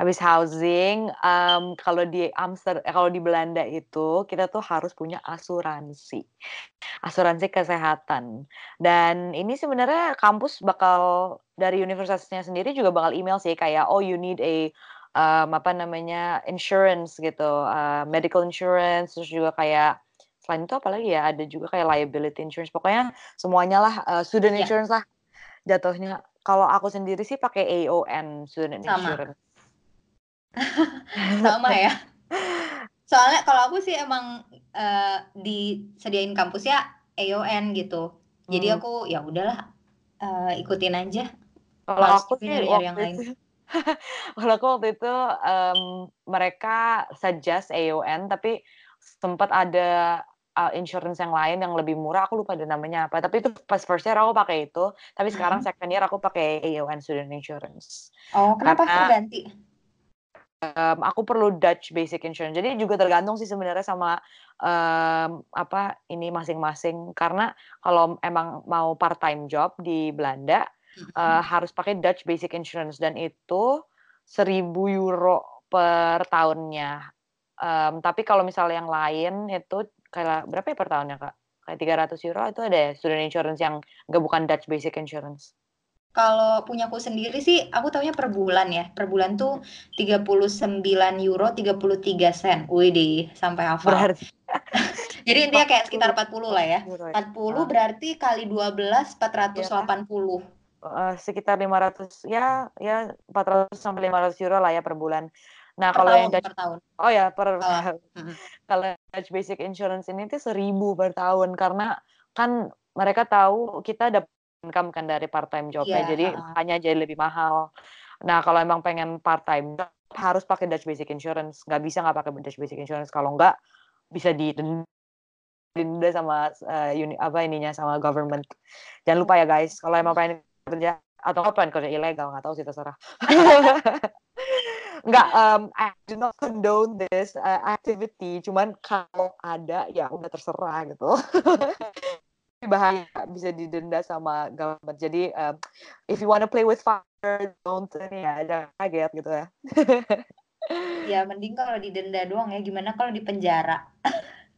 Habis housing um, kalau di Amsterdam eh, kalau di Belanda itu kita tuh harus punya asuransi. Asuransi kesehatan. Dan ini sebenarnya kampus bakal dari universitasnya sendiri juga bakal email sih kayak oh you need a um, apa namanya insurance gitu. Uh, medical insurance terus juga kayak selain itu apalagi ya ada juga kayak liability insurance. Pokoknya semuanya lah uh, student yeah. insurance lah jatuhnya. Kalau aku sendiri sih pakai AON student Sama. insurance sama ya soalnya kalau aku sih emang uh, disediain kampusnya AON gitu jadi Hmm. aku ya udahlah uh, ikutin aja Kalau aku sih yang lain. itu *laughs* kalau aku waktu itu, mmm, mereka suggest AON tapi sempat ada, eee, insurance yang lain yang lebih murah, aku lupa deh namanya apa, tapi itu pas first year aku pakai itu, tapi sekarang Mhm. second year aku pakai AON student insurance. Oh kenapa Karena terganti? Mmm, aku perlu Dutch basic insurance. Jadi juga tergantung sih sebenarnya sama, mmm, apa, ini masing-masing. Karena kalau emang mau part time job di Belanda, Mhm. harus pakai Dutch basic insurance dan itu €1.000 per tahunnya. Mmm, tapi kalau misalnya yang lain itu kayak berapa ya per tahunnya, Kak? Kayak €300 itu ada ya student insurance yang nggak bukan Dutch basic insurance. Kalau punyaku sendiri sih, aku taunya per bulan ya. Per bulan tuh €39.33. Widih, sampai hafal. Berarti *laughs* Jadi intinya kayak sekitar 40 lah ya. €40 ya? 40 Ah. berarti kali 12, Iya kan? 480. uh, sekitar 500 ya ya 400 sampai 500 euro lah ya per bulan. Nah, Per kalau yang tahun Dutch per tahun. oh ya per *laughs* mhm. kalau Dutch Basic Insurance ini tuh 1.000 per tahun karena kan mereka tahu kita dapat income kan dari part time jobnya, Iya, jadi makanya jadi lebih mahal. Nah, kalau emang pengen part time harus pakai Dutch Basic Insurance, nggak bisa nggak pakai Dutch Basic Insurance. Kalau nggak bisa didenda sama uh, uni, apa ininya sama government. Jangan lupa ya guys, kalau emang pengen kerja atau apa pengen kerja ilegal nggak tahu sih terserah. *laughs* Nggak, um, I do not condone this uh, activity. Cuman kalau ada ya udah terserah gitu. *laughs* bahaya bisa didenda sama government. Jadi um, if you wanna play with fire, don't ini ya jangan kaget gitu ya. *laughs* Ya mending kalau didenda doang ya. Gimana kalau di penjara?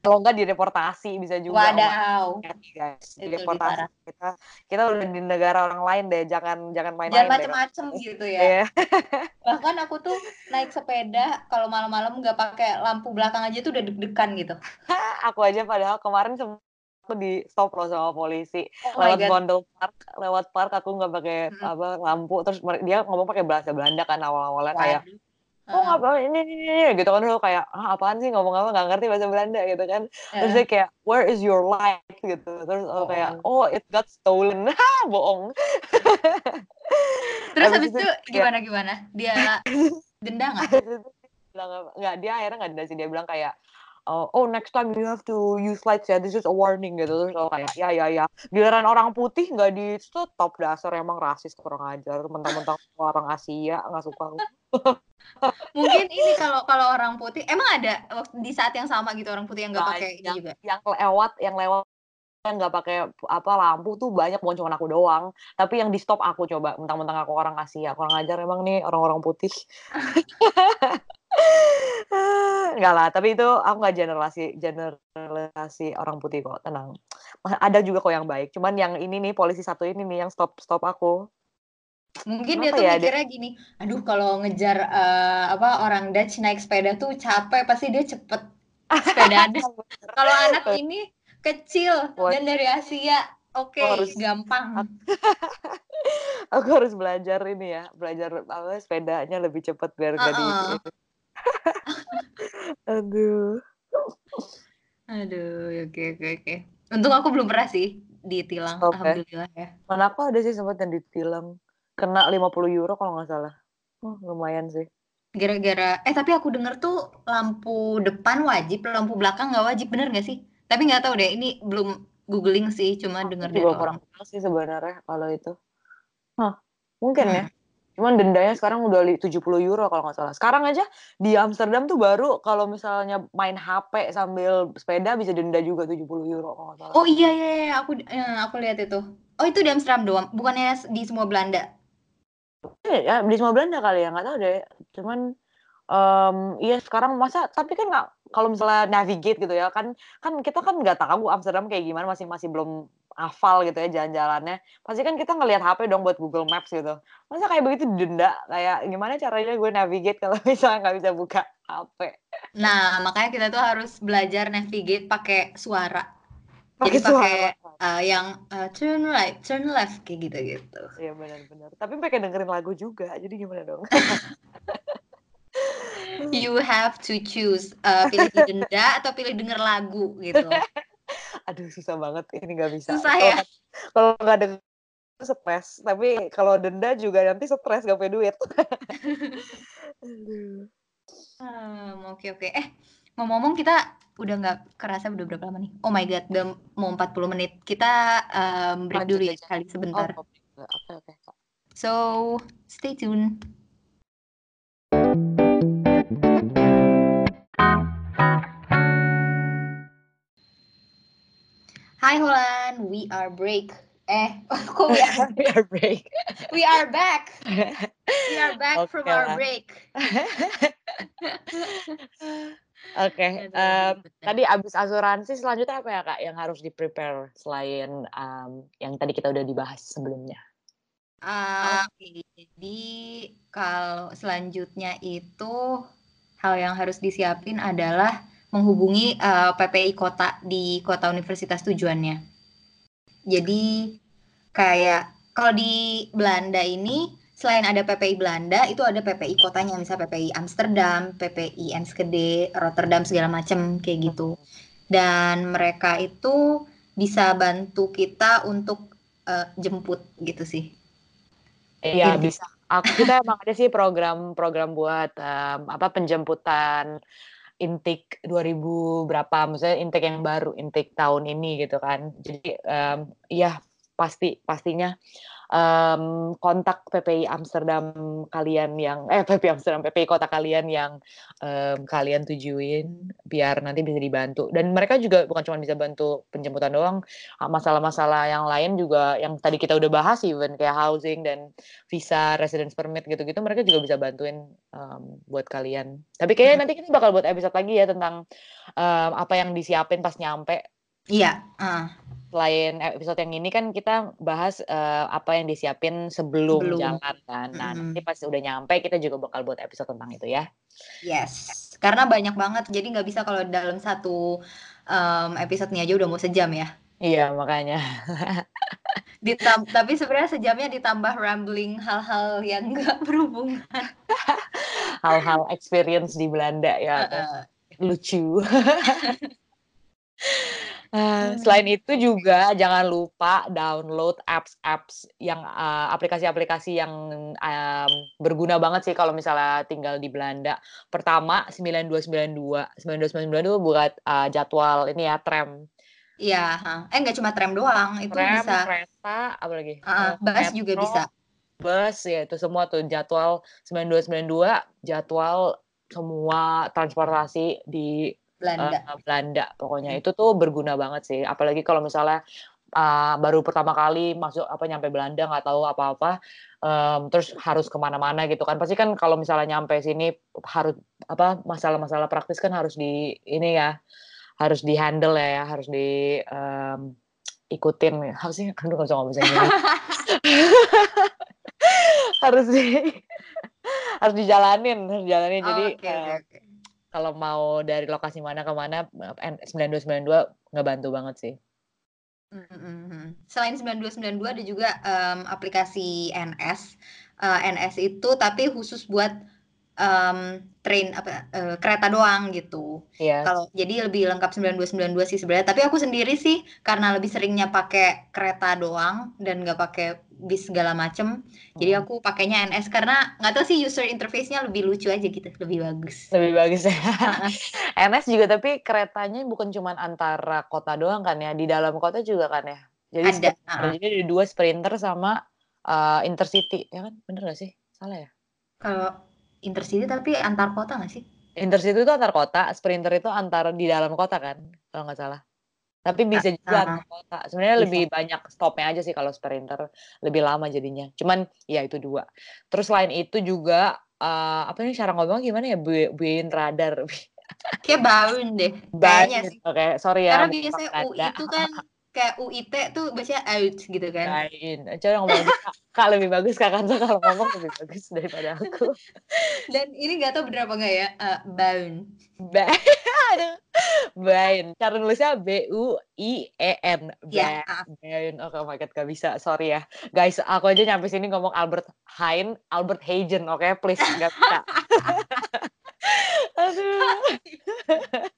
Kalau nggak dideportasi bisa juga. Wadaw. Guys. Parah. kita kita udah di negara orang lain deh. Jangan jangan main-main. Jangan macem-macem gitu ya. Iya. *laughs* Bahkan aku tuh naik sepeda kalau malam-malam nggak pakai lampu belakang aja tuh udah deg-degan gitu. *laughs* Aku aja padahal kemarin aku di stop loh sama polisi. Oh lewat god. Bondel Park lewat park aku nggak pakai Mm-mm. apa lampu. Terus dia ngomong pakai bahasa Belanda kan awal-awalnya kayak oh ngapain ini, ini, ini gitu kan. Dulu kayak ah apaan sih ngomong apa? Nggak ngerti bahasa Belanda gitu kan. Terus Heeh. dia kayak where is your light? gitu. Terus aku kayak oh it got stolen. *laughs* Hah, bohong. Terus Habis habis itu gimana gimana? Dia *laughs* denda nggak? Nggak dia akhirnya nggak denda sih. Dia bilang kayak oh, oh next time you have to use lights ya. This is a warning gitu. Terus aku kayak ya ya ya. Giliran orang putih nggak di stop. Dasar emang rasis kurang ajar. Mentang-mentang orang Asia nggak suka. Mungkin ini kalau kalau orang putih emang ada waktu- di saat yang sama gitu orang putih yang nggak pakai yang, juga. yang lewat yang lewat yang nggak pakai apa lampu tuh banyak. Bukan cuma aku doang. Tapi yang di stop aku coba. Mentang-mentang aku orang Asia. Kurang ajar emang nih orang-orang putih *laughs* Enggak lah, tapi itu aku nggak generalisasi generalisasi orang putih kok, tenang. Ada juga kok yang baik, cuman yang ini nih polisi satu ini nih yang stop stop aku. Mungkin dia Kenapa tuh ya, dia- mikirnya gini, aduh kalau ngejar eh, apa orang Dutch naik sepeda tuh capek pasti dia cepet sepedaannya. *laughs* kalau anak ini kecil Buat- dan dari Asia, oke Harus- gampang. *laughs* Aku harus belajar ini ya, belajar apa sepedanya lebih cepat biar nggak di Uh-uh. Aduh. Aduh, oke oke oke. Untung aku belum pernah sih ditilang, Oke. alhamdulillah ya. Mana aku ada sih sempat yang ditilang. Kena 50 euro kalau nggak salah. Oh, lumayan sih. Gara-gara, eh tapi aku denger tuh lampu depan wajib, lampu belakang nggak wajib, bener nggak sih? Tapi nggak tahu deh, ini belum googling sih, cuma denger dari orang. kurang tahu sih sebenarnya kalau itu. Hah, mungkin ya. Cuman dendanya sekarang udah li- 70 euro kalau nggak salah. Sekarang aja di Amsterdam tuh baru kalau misalnya main HP sambil sepeda bisa denda juga 70 euro kalau nggak salah. Oh iya iya, iya, aku eh, aku lihat itu. Oh itu di Amsterdam doang, bukannya di semua Belanda? Iya, ya, di semua Belanda kali ya, nggak tahu deh. Cuman em, iya sekarang masa tapi kan nggak kalau misalnya navigate gitu ya kan kan kita kan nggak tahu Amsterdam kayak gimana masih masih belum hafal gitu ya jalan-jalannya. Pasti kan kita ngelihat HP dong buat Google Maps gitu. Masa kayak begitu denda kayak gimana caranya gue navigate kalau *laughs* misalnya nggak bisa buka HP Nah, makanya kita tuh harus belajar navigate pakai suara. Jadi Pakai pakai eh, yang eh, turn right, turn left kayak gitu-gitu. Iya benar-benar tapi pengen dengerin lagu juga jadi gimana dong? *laughs* You have to choose eh, pilih didenda atau pilih denger lagu gitu. *laughs* aduh susah banget ini nggak bisa Susah Kalau ya? nggak- kalau nggak denger stres tapi kalau denda juga nanti stres gak punya duit *laughs* Aduh. Hmm, oke oke. Eh, ngomong-ngomong kita udah nggak kerasa udah berapa lama nih? Oh my god, udah mau 40 menit. Kita em, break Lanjut dulu ya sekali sebentar. Oh, oke oke Kak. So, stay tune. Hi Holland, we are break. Eh, *laughs* kok we are, *laughs* We are break. we are back. *laughs* We are back from Oke our lah. break. Oke, Aduh, em, bener. tadi abis asuransi selanjutnya apa ya kak yang harus di prepare selain em, yang tadi kita udah dibahas sebelumnya? Ah, Oke, jadi kalau selanjutnya itu hal yang harus disiapin adalah menghubungi eh, PPI kota di kota universitas tujuannya. Jadi kayak kalau di Belanda ini selain ada PPI Belanda itu ada PPI kotanya misalnya PPI Amsterdam, PPI Enschede, Rotterdam segala macam kayak gitu. Dan mereka itu bisa bantu kita untuk uh, jemput gitu sih. Iya bisa. Aku kita emang ada sih program-program buat um, apa penjemputan intake 2000 berapa maksudnya intake yang baru intake tahun ini gitu kan. Jadi um, iya pasti pastinya um, kontak PPI Amsterdam kalian yang eh PPI Amsterdam PPI kota kalian yang um, kalian tujuin biar nanti bisa dibantu. Dan mereka juga bukan cuma bisa bantu penjemputan doang masalah-masalah yang lain juga yang tadi kita udah bahas even kayak housing dan visa residence permit gitu-gitu mereka juga bisa bantuin um, buat kalian. Tapi kayaknya nanti kita bakal buat episode lagi ya tentang um, apa yang disiapin pas nyampe. Iya uh selain episode yang ini kan kita bahas uh, apa yang disiapin sebelum, sebelum. jalan kan. Nah, mm. nanti pas udah nyampe kita juga bakal buat episode tentang itu ya. Yes. Karena banyak banget jadi nggak bisa kalau dalam satu um, episode ini aja udah mau sejam ya. Iya, makanya. *laughs* Ditam tapi sebenarnya sejamnya ditambah rambling hal-hal yang nggak *laughs* berhubungan. Hal-hal experience di Belanda ya. Uh -uh. Lucu. *laughs* Uh, selain itu juga jangan lupa download apps-apps yang uh, aplikasi-aplikasi yang um, berguna banget sih kalau misalnya tinggal di Belanda. Pertama 9292. 9292 itu buat uh, jadwal ini ya tram. Iya, eh nggak cuma tram doang, itu tram, bisa kereta, apa lagi? Uh, bus metro, juga bisa. Bus ya itu semua tuh jadwal 9292, jadwal semua transportasi di Belanda. Uh, Belanda. Pokoknya itu tuh berguna banget sih. Apalagi kalau misalnya uh, baru pertama kali masuk apa nyampe Belanda nggak tahu apa-apa um, terus harus ke mana-mana gitu kan. Pasti kan kalau misalnya nyampe sini harus apa masalah-masalah praktis kan harus di ini ya harus di handle ya, ya harus di um, ikutin. Harusnya kan nggak bisa ngomong *laughs* harus di harus dijalanin harus dijalanin. Oh, jadi okay, uh, okay kalau mau dari lokasi mana ke mana 9292 ngebantu banget sih. Selain 9292 ada juga um, aplikasi NS. Uh, NS itu tapi khusus buat um, train apa uh, kereta doang gitu. Iya. Kalau jadi lebih lengkap 9292 sih sebenarnya. Tapi aku sendiri sih karena lebih seringnya pakai kereta doang dan nggak pakai bis segala macem. Hmm. Jadi aku pakainya NS karena nggak tahu sih user interface-nya lebih lucu aja gitu, lebih bagus. Lebih bagus ya. NS *laughs* juga tapi keretanya bukan cuma antara kota doang kan ya, di dalam kota juga kan ya. Jadi ada. Uh-huh. Jadi ada dua sprinter sama uh, intercity, ya kan? Bener gak sih? Salah ya? Kalau intercity tapi antar kota nggak sih? Intercity itu antar kota, sprinter itu antar di dalam kota kan, kalau nggak salah. Tapi bisa juga uh, antar kota. Sebenarnya bisa. lebih banyak stopnya aja sih kalau sprinter, lebih lama jadinya. Cuman ya itu dua. Terus selain itu juga uh, apa nih cara ngomong gimana ya? Buin radar. *laughs* Kayak baun deh. Kayaknya sih. Oke, okay, sorry ya. Karena biasanya U itu kan *laughs* kayak UIT tuh baca out gitu kan. Lain. Coba ngomong kak lebih bagus kak Kansa kalau ngomong lebih bagus daripada aku. *laughs* Dan ini gak tau bener apa enggak ya, uh, baun. Ba *laughs* Bain. Cara nulisnya B U I E N. Ya. Bain. Oke, oh my god, gak bisa. Sorry ya. Guys, aku aja nyampe sini ngomong Albert Hein, Albert Hagen, oke? Okay? Please, gak bisa. *laughs* Aduh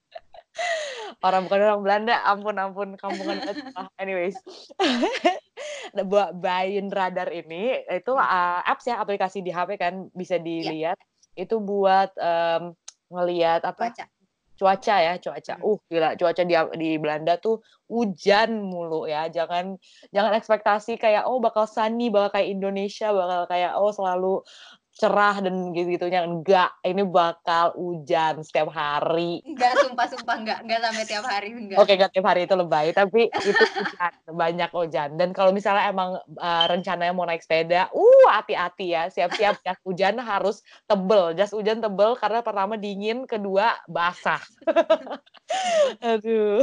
orang bukan orang Belanda ampun ampun kampungan *laughs* ah, anyways. *laughs* Buat Bayin Radar ini itu uh, apps ya aplikasi di HP kan bisa iya. dilihat. Yeah. itu buat um, ngelihat apa? Cuaca. Cuaca ya cuaca. Hmm. uh gila cuaca di di Belanda tuh hujan mulu ya. Jangan jangan ekspektasi kayak oh bakal sunny bakal kayak Indonesia bakal kayak oh selalu cerah dan gitu-gitunya enggak. Ini bakal hujan setiap hari. Enggak sumpah sumpah enggak. Enggak sampai tiap hari enggak. Oke enggak tiap hari itu lebay. Tapi itu hujan banyak hujan. Dan kalau misalnya emang uh, rencananya mau naik sepeda uh hati-hati ya. Siap-siap jas hujan harus tebel. Jas hujan tebel karena pertama dingin kedua basah. *laughs* Aduh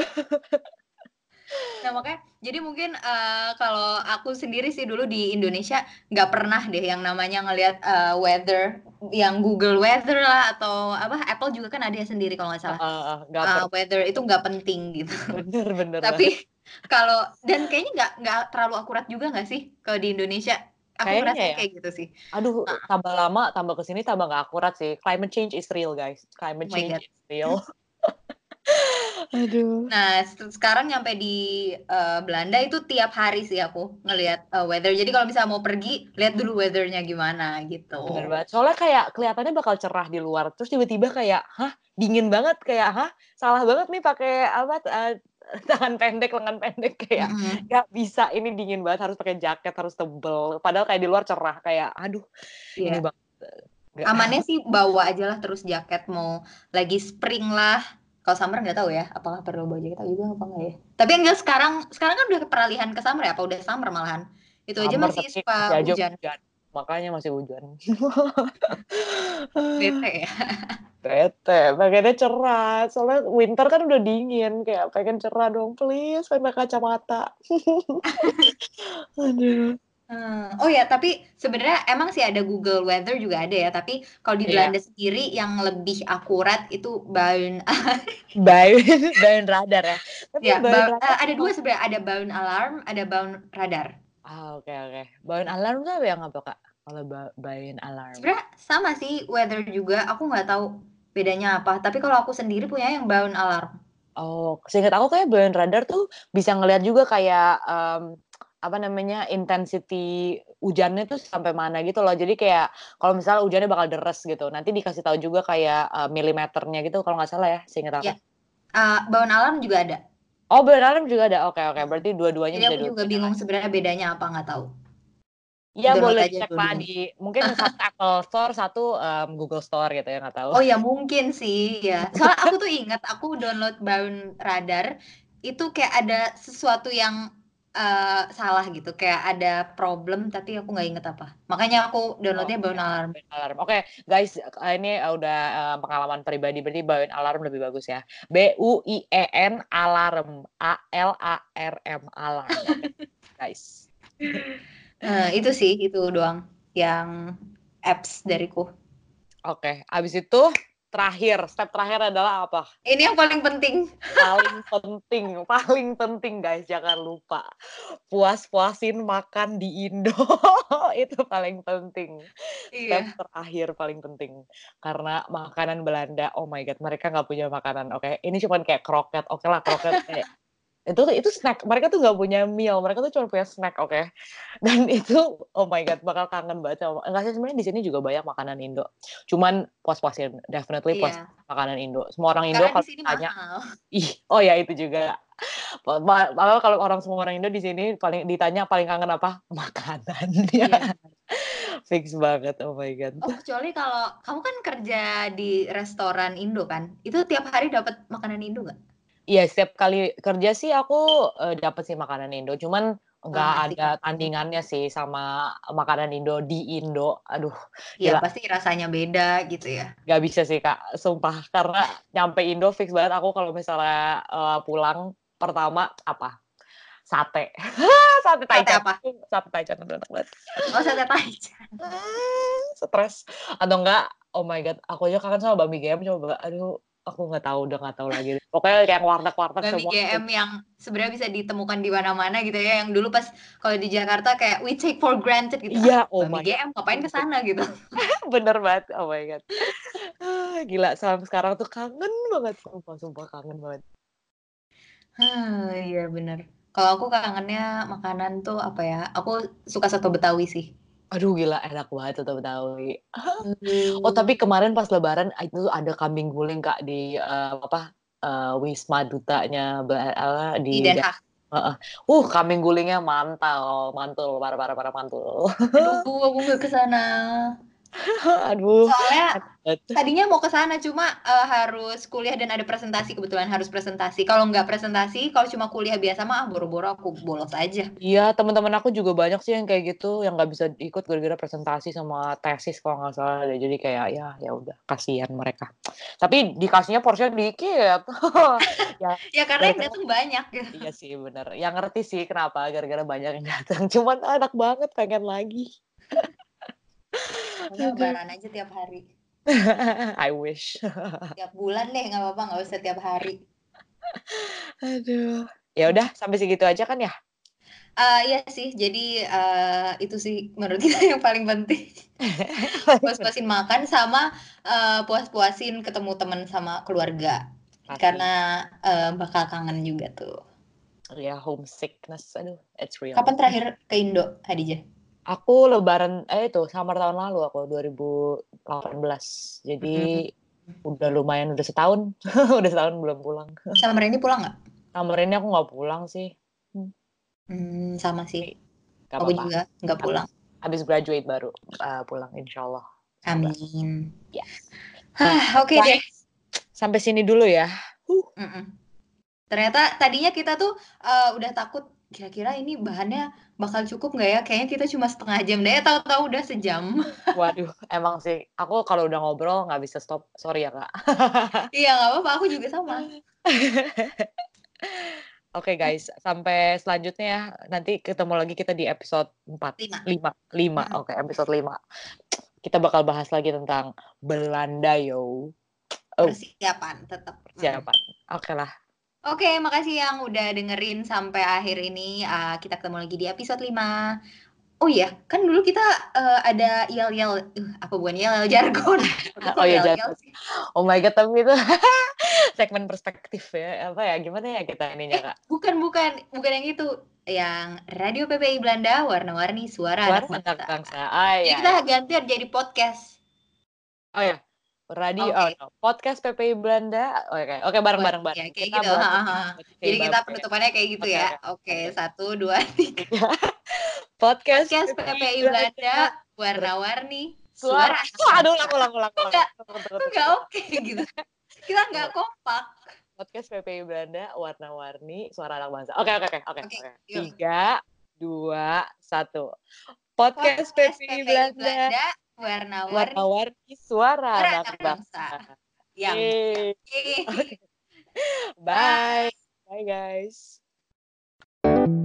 Nah makanya, jadi mungkin uh, kalau aku sendiri sih dulu di Indonesia nggak pernah deh yang namanya ngelihat uh, weather, yang Google Weather lah atau apa Apple juga kan ada ya sendiri kalau nggak salah. Uh, uh, uh, weather itu nggak penting gitu. Bener bener. Tapi kalau dan kayaknya nggak nggak terlalu akurat juga nggak sih kalau di Indonesia? Aku Kayaknya merasa ya. kayak gitu sih. Aduh, Nah. tambah lama, tambah ke sini, tambah nggak akurat sih. Climate change is real, guys. Climate Oh change God. is real. *laughs* Aduh. Nah, se- sekarang nyampe di uh, Belanda itu tiap hari sih aku ngelihat uh, weather. Jadi kalau misalnya mau pergi, lihat dulu weathernya gimana gitu. Bener banget. Soalnya kayak kelihatannya bakal cerah di luar. Terus tiba-tiba kayak, hah, dingin banget. Kayak, hah, salah banget nih pakai apa eh, *laughs* tangan pendek, lengan pendek kayak. Mm-mm. Gak bisa, ini dingin banget. Harus pakai jaket, harus tebel. Padahal kayak di luar cerah. Kayak, aduh, ini Iya. banget. Nggak- Amannya sih bawa aja lah terus jaket mau lagi spring lah. Kalau summer nggak tahu ya, apakah perlu bawa jaket juga apa enggak ya? Tapi enggak sekarang, sekarang kan udah peralihan ke summer ya, apa udah summer malahan? Itu aja Summer, masih suka masih aja hujan. hujan. Makanya masih hujan. *laughs* Bete ya. Bete, pengennya cerah. Soalnya winter kan udah dingin. Kayak pengen cerah dong, please. Pakai kacamata. *laughs* Aduh. Hmm, Oh ya, tapi sebenarnya emang sih ada Google Weather juga ada ya. Tapi kalau di Iya. Belanda sendiri yang lebih akurat itu Baun. *laughs* Baun, baun radar ya. Tapi ya, baun Baun- radar ada dua sebenarnya. Ada Baun Alarm, ada Baun Radar. Ah, oke oke. Baun alarm tuh apa yang apa, Kak? Kalau ba baun alarm. Sebenarnya sama sih weather juga. Aku nggak tahu bedanya apa. Tapi kalau aku sendiri punya yang Baun Alarm. Oh, seingat aku kayak baun radar tuh bisa ngelihat juga kayak em, apa namanya intensity hujannya tuh sampai mana gitu loh. Jadi kayak kalau misalnya hujannya bakal deres gitu, nanti dikasih tahu juga kayak eh, milimeternya gitu kalau nggak salah ya, seingat aku. Iya. Uh, Baun Alarm juga ada. Oh, baun alarm juga ada. Oke oke, berarti dua-duanya Jadi bisa aku juga bingung sebenarnya bedanya apa nggak tahu. Ya Download boleh cek dua-duanya. di mungkin satu Apple Store, satu em, Google Store gitu ya nggak tahu. Oh ya mungkin sih ya. Soalnya aku tuh ingat aku download Baun Radar itu kayak ada sesuatu yang eh, salah gitu, kayak ada problem tapi aku nggak inget apa. Makanya aku downloadnya Oh, Baun Alarm. Baun alarm. Oke, guys, eh, ini eh, udah pengalaman pribadi berarti baun alarm lebih bagus ya. B U I E N alarm A L A R M alarm. *laughs* Guys. Eh, itu sih itu doang yang apps dariku. Oke, abis itu terakhir, step terakhir adalah apa? Ini yang paling penting. *laughs* Paling penting, paling penting guys, jangan lupa puas-puasin makan di Indo. *laughs* itu paling penting. Step Iya. terakhir paling penting karena makanan Belanda oh my god mereka nggak punya makanan oke ini cuman kayak kroket oke lah kroket kayak itu itu snack. Mereka tuh nggak punya meal. Mereka tuh cuma punya snack oke? *laughs* Dan itu oh my god bakal kangen banget sama enggak sih sebenarnya di sini juga banyak makanan Indo. Cuman puas-puasin definitely Iya. makanan Indo. Semua orang Indo Karena kalau tanya *laughs* ih oh ya itu juga. Kalau orang semua orang Indo di sini paling ditanya paling kangen apa? Makanan Iya. *laughs* fix banget oh my god. Oh, kecuali kalau kamu kan kerja di restoran Indo kan, itu tiap hari dapat makanan Indo nggak? Iya, setiap kali kerja sih aku eh, dapat sih makanan Indo, cuman nggak asik ada banget. tandingannya sih sama makanan Indo di Indo. Aduh, Iya, Gila. pasti rasanya beda gitu ya. nggak bisa sih Kak, sumpah. Karena nyampe Indo fix banget aku kalau misalnya eh, pulang pertama apa? Sate. *laughs* Sate Sate taichan. apa? Sate taichan aduh, enak banget. Oh, sate taichan. *laughs* Stres. Atau enggak, oh my god, aku aja kangen sama Bami GM coba. Aduh, aku nggak tahu, udah nggak tahu lagi. Pokoknya kayak warteg-warteg semua. GM yang sebenarnya bisa ditemukan di mana-mana gitu ya. Yang dulu pas kalau di Jakarta kayak we take for granted gitu. Iya, Ah, oh Bami my GM ngapain ke sana gitu. *laughs* bener banget oh my god Ah, gila sampai sekarang tuh kangen banget sumpah sumpah kangen banget iya bener. Kalau aku kangennya makanan tuh apa ya? Aku suka soto Betawi sih. Aduh gila enak banget soto betawi oh tapi kemarin pas lebaran itu ada kambing guling kak di eh, apa eh, wisma dutanya apa, di di Den Haag. uh kambing gulingnya mantul mantul parah parah parah mantul Aduh, *laughs* aku nggak ke sana. *laughs* Aduh. Soalnya tadinya mau ke sana cuma uh, harus kuliah dan ada presentasi kebetulan harus presentasi. Kalau nggak presentasi, kalau cuma kuliah biasa mah ah, boro-boro aku bolos aja. Iya, teman-teman aku juga banyak sih yang kayak gitu yang nggak bisa ikut gara-gara presentasi sama tesis kalau nggak salah. Jadi kayak ya ya udah kasihan mereka. Tapi dikasihnya porsinya dikit. *laughs* ya, ya karena yang datang banyak. Iya sih bener. Yang ngerti sih kenapa gara-gara banyak yang datang. Cuman anak banget pengen lagi. *laughs* Lebaran aja tiap hari. *laughs* I wish. *laughs* tiap bulan deh nggak apa-apa nggak usah tiap hari. Aduh. Ya udah sampai segitu aja kan ya? Uh, iya sih, jadi uh, itu sih menurut *laughs* kita yang paling penting. Puas-puasin makan sama uh, puas-puasin ketemu teman sama keluarga. Pasti. Karena uh, bakal kangen juga tuh. Ya, homesickness. Aduh, it's real. Kapan terakhir ke Indo, Hadijah? Aku lebaran eh itu summer tahun lalu aku 2018. Jadi mm-hmm. udah lumayan udah setahun. *laughs* udah setahun belum pulang. Summer ini pulang nggak? Summer ini aku nggak pulang sih. Hmm, sama sih. Gak aku apa juga nggak pulang. Habis graduate baru uh, pulang insya Allah. Amin. Ya. Oke okay deh. Sampai sini dulu ya. Uh. Mm -mm. Ternyata tadinya kita tuh uh, udah takut kira-kira ini bahannya bakal cukup nggak ya? Kayaknya kita cuma setengah jam deh, tahu-tahu udah sejam. *laughs* Waduh, emang sih. Aku kalau udah ngobrol nggak bisa stop. Sorry ya, Kak. *laughs* iya, nggak apa-apa. Aku juga sama. *laughs* Oke okay, guys, sampai selanjutnya ya. Nanti ketemu lagi kita di episode 4. 5. 5. 5. Oke, okay, episode 5. Kita bakal bahas lagi tentang Belanda yo. Oh. Persiapan tetap. Persiapan. Oke okay lah. Oke, makasih yang udah dengerin sampai akhir ini. Uh, kita ketemu lagi di episode 5. Oh iya, kan dulu kita uh, ada yel-yel, uh, apa bukan yel-yel *laughs* jargon. *laughs* oh iya jargon. Oh my god, tapi itu *laughs* segmen perspektif ya. Apa ya, gimana ya kita ininya, Kak? bukan, bukan. Bukan yang itu. Yang Radio PPI Belanda, warna-warni suara, suara anak bangsa. Ah, iya, jadi kita iya. ganti jadi podcast. Oh ya, radio okay. oh no. podcast PPI Belanda. Oke okay. oke okay, bareng bareng bareng. ya, kayak kita gitu. jadi kita penutupannya kayak gitu okay, ya. oke. Okay. okay. satu dua tiga. *laughs* Podcast, podcast PPI Belanda. Warna-warni suara, *laughs* suara. aduh ulang ulang ulang ulang. Nggak oke gitu. Kita nggak kompak. Podcast PPI Belanda warna-warni suara anak bangsa. Oke oke oke oke tiga dua satu. Podcast, podcast PPI Belanda, Belanda warna-warni warna-warni suara, suara anak bangsa. Yang. Yeay. Yeay. *laughs* Okay. Bye. Bye guys. Thank you.